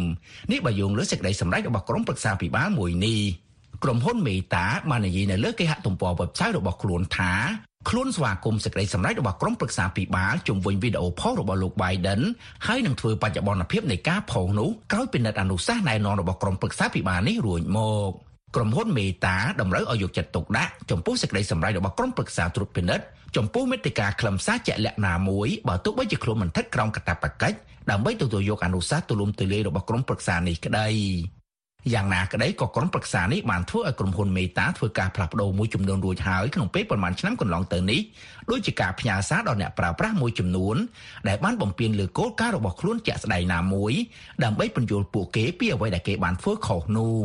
នេះបើយោងលើសេចក្តីសម្រេចរបស់ក្រុមប្រឹក្សាពិបាលមួយនេះ ក្រុមហ៊ុនមេតាបាននិយាយនៅលើគេហទំព័រ website របស់ខ្លួនថាខ្លួនស្វាគមន៍សេចក្តីសម្រេចរបស់ក្រុមប្រឹក្សាពិបាលជំវិញវីដេអូផុសរបស់លោក Biden ហើយនឹងធ្វើបច្ចុប្បន្នភាពនៃការផុសនោះក្រោយពិនិត្យអនុសាសន៍ណែនាំរបស់ក្រុមប្រឹក្សាពិបាលនេះរួចមកក្រុមហ៊ុនមេតាតម្រូវឲ្យយកចិត្តទុកដាក់ចំពោះសេចក្តីសម្រេចរបស់ក្រុមប្រឹក្សាត្រួតពិនិត្យចំពោះមេតិការខ្លឹមសារជាក់លាក់ណាមួយបើទោះបីជាខ្លួនមិនស្ថិតក្រោមកាតព្វកិច្ចដើម្បីទទួលយកអនុសាសន៍ទូលំទូលាយរបស់ក្រុមប្រឹក្សានេះក្តី យ៉ាងណាក្តីក៏ក្រុមប្រឹក្សានេះបានធ្វើឲ្យក្រុមហ៊ុនមេតាធ្វើការផ្លាស់ប្ដូរមួយចំនួនរួចហើយក្នុងពេលប្រមាណឆ្នាំកន្លងទៅនេះដូចជាការផ្ញើសារដល់អ្នកប្រើប្រាស់មួយចំនួនដែលបានបំពេញលើគោលការណ៍របស់ខ្លួនជាក់ស្ដែងណាមួយដើម្បីបញ្យល់ពួកគេពីអ្វីដែលគេបានធ្វើខុសនោះ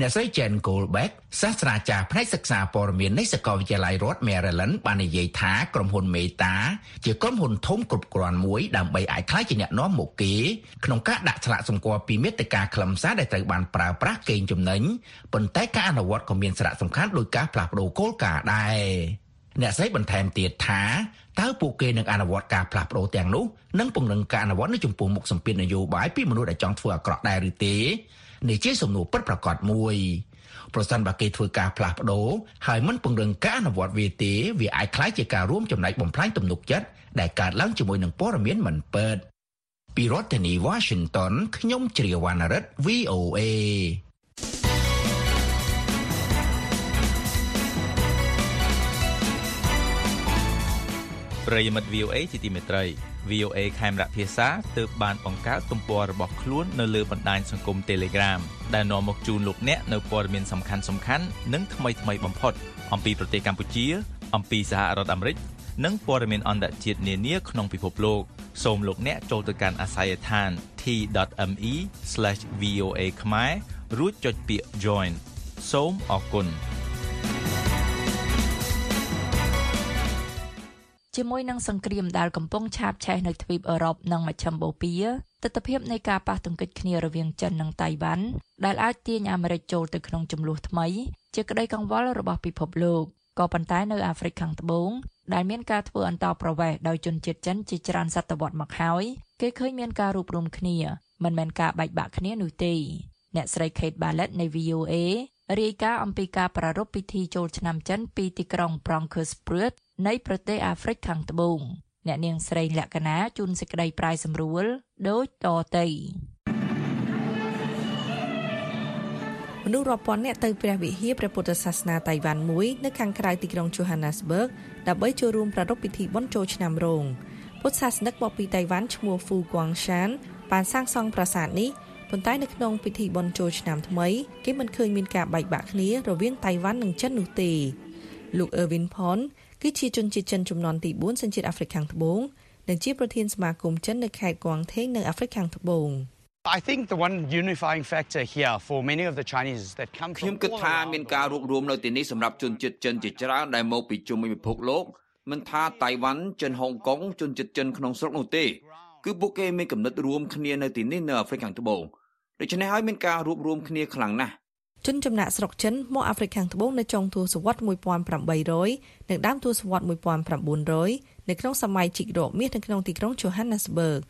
អ្នកស្រី Jen Goldbeck សាស្ត្រាចារ្យផ្នែកសិក្សាព័ត៌មាននៃសាកលវិទ្យាល័យរដ្ឋ Maryland បាននិយាយថាក្រុមហ៊ុន Meta ជាក្រុមហ៊ុនធំគ្រប់គ្រាន់មួយដើម្បីអាចក្លាយជាអ្នកនាំមុខគេក្នុងការដាក់ឆ្លាក់សម្គាល់ពីមេត្តាខ្លឹមសារដែលត្រូវបានប្រើប្រាស់កេងចំណេញប៉ុន្តែការអនុវត្តក៏មានសារៈសំខាន់ដោយការផ្លាស់ប្ដូរគោលការណ៍ដែរអ្នកស្រីបន្ថែមទៀតថាតើពួកគេនឹងអនុវត្តការផ្លាស់ប្ដូរទាំងនោះនិងពង្រឹងការអនុវត្តនៅចំពោះមុខសម្ពាធនយោបាយពីមនុស្សដែលចង់ធ្វើអាក្រក់ដែរឬទេ នេះជាសំណួរពិតប្រាកដមួយប្រសិនបើគេធ្វើការផ្លាស់ប្ដូរហើយមិនពង្រឹងការអនុវត្តវាទេវាអាចក្លាយជាការរួមចំណែកបំផ្លាញទំនុកចិត្តដែលកើតឡើងជាមួយនឹងព័ត៌មានមិនពិតពីរដ្ឋធានី Washington ខ្ញុំជ្រាវណ្ណរិទ្ធ VOA ប្រិយមិត្ត VOA ជាទីមេត្រី VOA ខេមរៈភាសាទើបបានបង្កើតទំព័ររបស់ខ្លួននៅលើបណ្ដាញសង្គម Telegram ដែលនាំមកជូនលោកអ្នកនៅព័ត៌មានសំខាន់សំខាន់និងថ្មីថ្មីបំផុត អំពីប្រទេសកម្ពុជា អំពីសហរដ្ឋអាមេរិកនិងព័ត៌មានអន្តរជាតិនានាក្នុងពិភពលោកសូមលោកអ្នកចូលទៅកាន់អាស័យដ្ឋាន t.me/voa ខ្មែររួចចុចពាក្យ join សូមអរគុណ ជាមួយនឹងសង្គ្រាមដែលកំពុងឆាបឆេះនៅទ្វីបអឺរ៉ុបនិងមជ្ឈិមបូព៌ាទស្សនវិជ្ជានៃការប៉ះទង្គិចគ្នារវាងចិននិងតៃវ៉ាន់ដែលអាចទាញអាមេរិកចូលទៅក្នុងចំនួនថ្មី ជាក្តីកង្វល់របស់ពិភពលោកក៏ប៉ុន្តែនៅអាហ្វ្រិកខាងត្បូងដែលមានការធ្វើអន្តោប្រវេសន៍ដោយជនជាតិចិនជាច្រើនសតវត្សមកហើយគេឃើញមានការរួបរวมគ្នាមិនមែនការបែកបាក់គ្នានោះទេអ្នកស្រី Kate Bartlett នៃ VOA រាយការណ៍អំពីការប្រារព្ធពិធីចូលឆ្នាំចិនពីទីក្រុង Bronkhorstbrug នៃប្រទេសអាហ្វ្រិកខាងត្បូងអ្នកនាងស្រីលក្ខណាជួនសេចក្តីប្រាយសម្រួលដូចតទៅមនុស្សរាប់ពាន់នាក់ទៅព្រះវិហារព្រះពុទ្ធសាសនាតៃវ៉ាន់មួយនៅខាងក្រៅទីក្រុង Johannesburg ដើម្បីចូលរួមប្រារព្ធពិធីបុណ្យចូលឆ្នាំរោងពុទ្ធសាសនិកមកពីតៃវ៉ាន់ឈ្មោះ Fu Guangshan បានសាងសង់ប្រាសាទនេះ ប៉ុន្តែនៅក្នុងពិធីបុណ្យចូលឆ្នាំថ្មីគេមិនឃើញមានការបែកបាក់គ្នារវាងតៃវ៉ាន់និងចិននោះទេលោក Erwin Pon គឺជាជនជាតិចិនចំនួនទី4សញ្ជាតិអាហ្វ្រិកខាងត្បូងនិងជាប្រធានសមាគមចិននៅខេត្តកួងថេងនៅអាហ្វ្រិកខាងត្បូង I think the one unifying factor here for many of the Chinese that come ខ្ញុំគិតថាមានការរួបរวมនៅទីនេះសម្រាប់ជនជាតិចិនជាច្រើនដែលមកពីជុំវិញពិភពលោកមិនថាតៃវ៉ាន់ចិនហុងកុងជនជាតិចិនក្នុងស្រុកនោះទេ គឺពួកគេមានគំនិតរួមគ្នានៅទីនេះនៅអាហ្វ្រិកខាងត្បូងដូច្នេះហើយមានការរួបរวมគ្នាខ្លាំងណាស់ជនចំណាក់ស្រុកចិនមកអាហ្វ្រិកខាងត្បូងនៅចុងទសវត្សរ៍1800និងដើមទសវត្សរ៍1900នៅក្នុងសម័យជីករកមាសនៅក្នុងទីក្រុង Johannesburg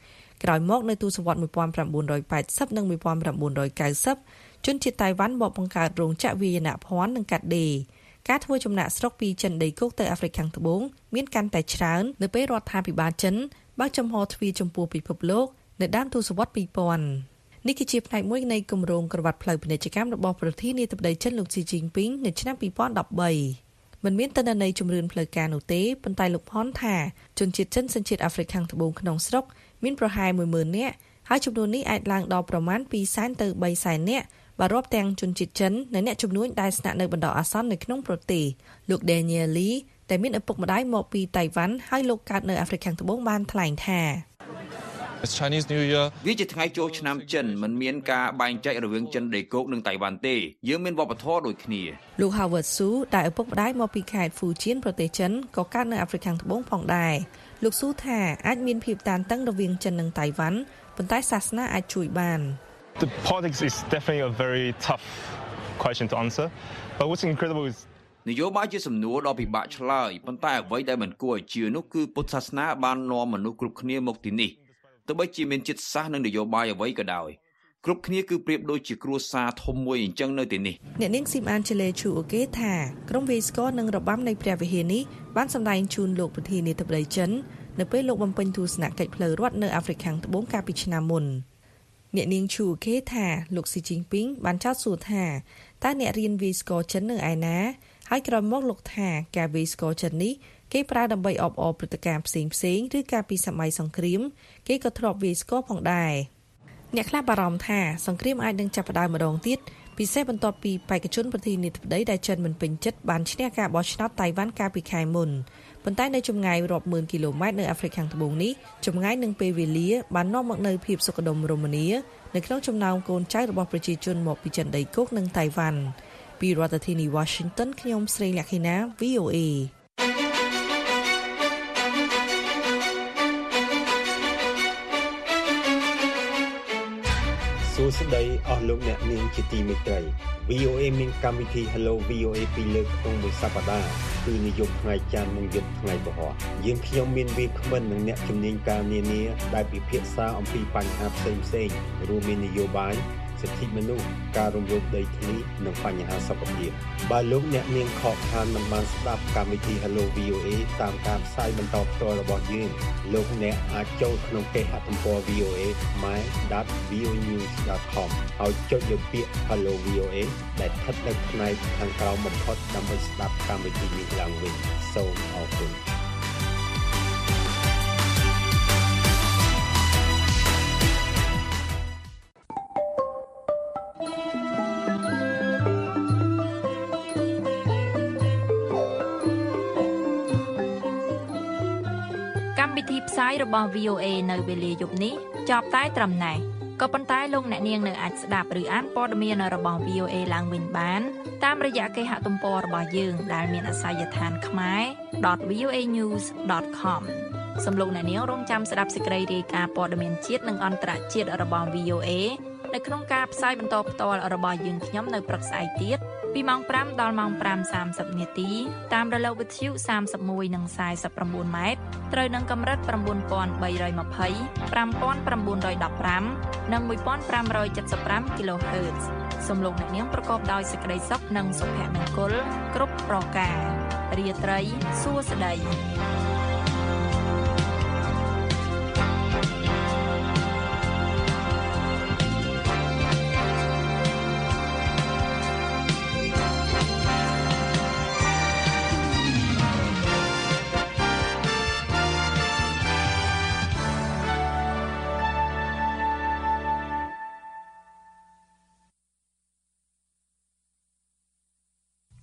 ក្រោយមកនៅទសវត្សរ៍1980និង1990ជនជាតិតៃវ៉ាន់បកបង្កើតរោងចក្រវាយនភ័ណ្ឌនិងកាត់ដេរការធ្វើចំណាក់ស្រុកពីចិនដីគោកទៅអាហ្វ្រិកខាងត្បូងមានកាន់តែច្រើននៅពេលរដ្ឋាភិបាលចិន បើកចំហទ្វារចំពោះពិភពលោកនៅដើមទសវត្សរ៍2000នេះគឺជាផ្នែកមួយនៃគម្រោងក្រវ៉ាត់ផ្លូវពាណិជ្ជកម្មរបស់ប្រធានាធិបតីចិនលោកស៊ីជីងពីងនៅឆ្នាំ2013មិនមានតនន័យជំរឿនផ្លូវការនោះទេប៉ុន្តែលោកផនថាជនជាតិចិនសញ្ជាតិអាហ្វ្រិកខាងត្បូងក្នុងស្រុកមានប្រហែល10000នាក់ហើយចំនួននេះអាចឡើងដល់ប្រមាណ2សែនទៅ3សែននាក់បើរាប់ទាំងជនជាតិចិននិងអ្នកជំនួញដែលស្នាក់នៅបណ្ដោះអាសន្ននៅក្នុងប្រទេសលោក Daniel Lee ដែលមានឪពុកម្ដាយមកពីតៃវ៉ាន់ហើយលោកកើតនៅអាហ្វ្រិកខាងត្បូងបានថ្លែងថា It's Chinese New Year វាជាថ្ងៃចូលឆ្នាំចិនមិនមានការបែងចែករវាងចិនដីគោកនិងតៃវ៉ាន់ទេយើងមានវប្បធម៌ដូចគ្នាលោក Howard Su ដែលឪពុកម្ដាយមកពីខេត្ត Fujian ប្រទេសចិនក៏កើតនៅអាហ្វ្រិកខាងត្បូងផងដែរលោកស៊ូថាអាចមានភាពតានតឹងរវាងចិននិងតៃវ៉ាន់ប៉ុន្តែសាសនាអាចជួយបាន The politics is definitely a very tough question to answer but what's incredible is នយោបាយជាសំណួរដ៏ពិបាកឆ្លើយប៉ុន្តែអ្វីដែលមិនគួរឲ្យជឿនោះគឺពុទ្ធសាសនាបាននាំមនុស្សគ្រប់គ្នាមកទីនេះទោះបីជាមានចិត្តសាសនិងនយោបាយអ្វីក៏ដោយគ្រប់គ្នាគឺប្រៀបដូចជាគ្រួសារធំមួយអញ្ចឹងនៅទីនេះអ្នកនាងស៊ីមអានជេលេឈូអូកេថាក្រុមវេស្កនិងរបាំនៃព្រះវិហារនេះបានសម្ដែងជូនលោកប្រធានាធិបតីចិននៅពេលលោកបំពេញទស្សនកិច្ចផ្លូវរដ្ឋនៅអាហ្វ្រិកខាងត្បូងកាលពីឆ្នាំមុនអ្នកនាងឈូអូកេថាលោកស៊ីជីងពីងបានចោទសួរថាតើអ្នករៀនវីស្កចិននៅឯណា ហើយក្រោយមកលោកថាការវីស្កចិននេះគេប្រើដើម្បីអបអរព្រឹត្តិការណ៍ផ្សេងផ្សេងឬការពីសម័យសង្គ្រាមគេក៏ធ្លាប់វាយស្គរផងដែរអ្នកខ្លះបារម្ភថាសង្គ្រាមអាចនឹងចាប់ផ្ដើមម្ដងទៀតពិសេសបន្ទាប់ពីបេក្ខជនប្រធានាធិបតីដែលចិនមិនពេញចិត្តបានឈ្នះការបោះឆ្នោតតៃវ៉ាន់កាលពីខែមុនប៉ុន្តែនៅចម្ងាយរាប់ម៉ឺនគីឡូម៉ែត្រនៅអាហ្វ្រិកខាងត្បូងនេះចម្ងាយនឹងពេលវេលាបាននាំមកនូវភាពសុខដុមរមនានៅក្នុងចំណោមកូនចៅរបស់ប្រជាជនមកពីចិនដីគោកនិងតៃវ៉ាន់ ពីរដ្ឋធានី Washington ខ្ញុំស្រីលក្ខិណា VOA សួស្តីអស់លោកអ្នកនាងជាទីមេត្រី VOA មានកម្មវិធី Hello VOA ពីរលើកក្នុងមួយសប្តាហ៍គឺនិយមថ្ងៃច័ន្ទនិងយប់ថ្ងៃពហុយើងខ្ញុំមានវាគ្មិននិងអ្នកជំនាញការនានាដែលពិភាក្សាអំពីបញ្ហាផ្សេងផ្សេងរួមមាននយោបាយ សិទ្ធិមនុស្សការរំលោភដីធ្លីនិងបញ្ហាសុខភាពបើលោកអ្នកនាងខកខានមិនបានស្ដាប់កម្មវិធី Hello VOA តាមការផ្សាយបន្តផ្ទាល់របស់យើងលោកអ្នកអាចចូលក្នុងគេហទំព័រ voa.my.vonews.com ហើយចុចលើពាក្យ Hello VOA ដែលស្ថិតនៅផ្នែកខាងក្រោមបំផុតដើម្បីស្ដាប់កម្មវិធីនេះឡើងវិញសូមអរគុណ របស់ VOA នៅវេលាយប់នេះចប់តែត្រឹមណេះក៏ប៉ុន្តែលោកអ្នកនាងនៅអាចស្ដាប់ឬអានព័ត៌មានរបស់ VOA ឡើងវិញបាន តាមរយៈគេហទំព័ររបស់យើងដែលមានអាសយដ្ឋាន ខ្មែរ .voanews.com សំលោកអ្នកនាងរងចាំស្ដាប់សេចក្តីរាយការណ៍ព័ត៌មានជាតិនិងអន្តរជាតិរបស់ VOA នៅក្នុងការផ្សាយបន្តផ្ទាល់របស់យើងខ្ញុំនៅព្រឹកស្អែកទៀត ពីម៉ោង5ដល់ម៉ោង5:30នាទីតាមរលកវិទ្យុ31និង49ម៉ែត្រត្រូវនឹងកម្រិត9320 5915និង1575 kHz សំឡេងអ្នកនាងប្រកបដោយសេចក្តីសុខនិងសុភមង្គលគ្រប់ប្រការរាត្រីសួស្តី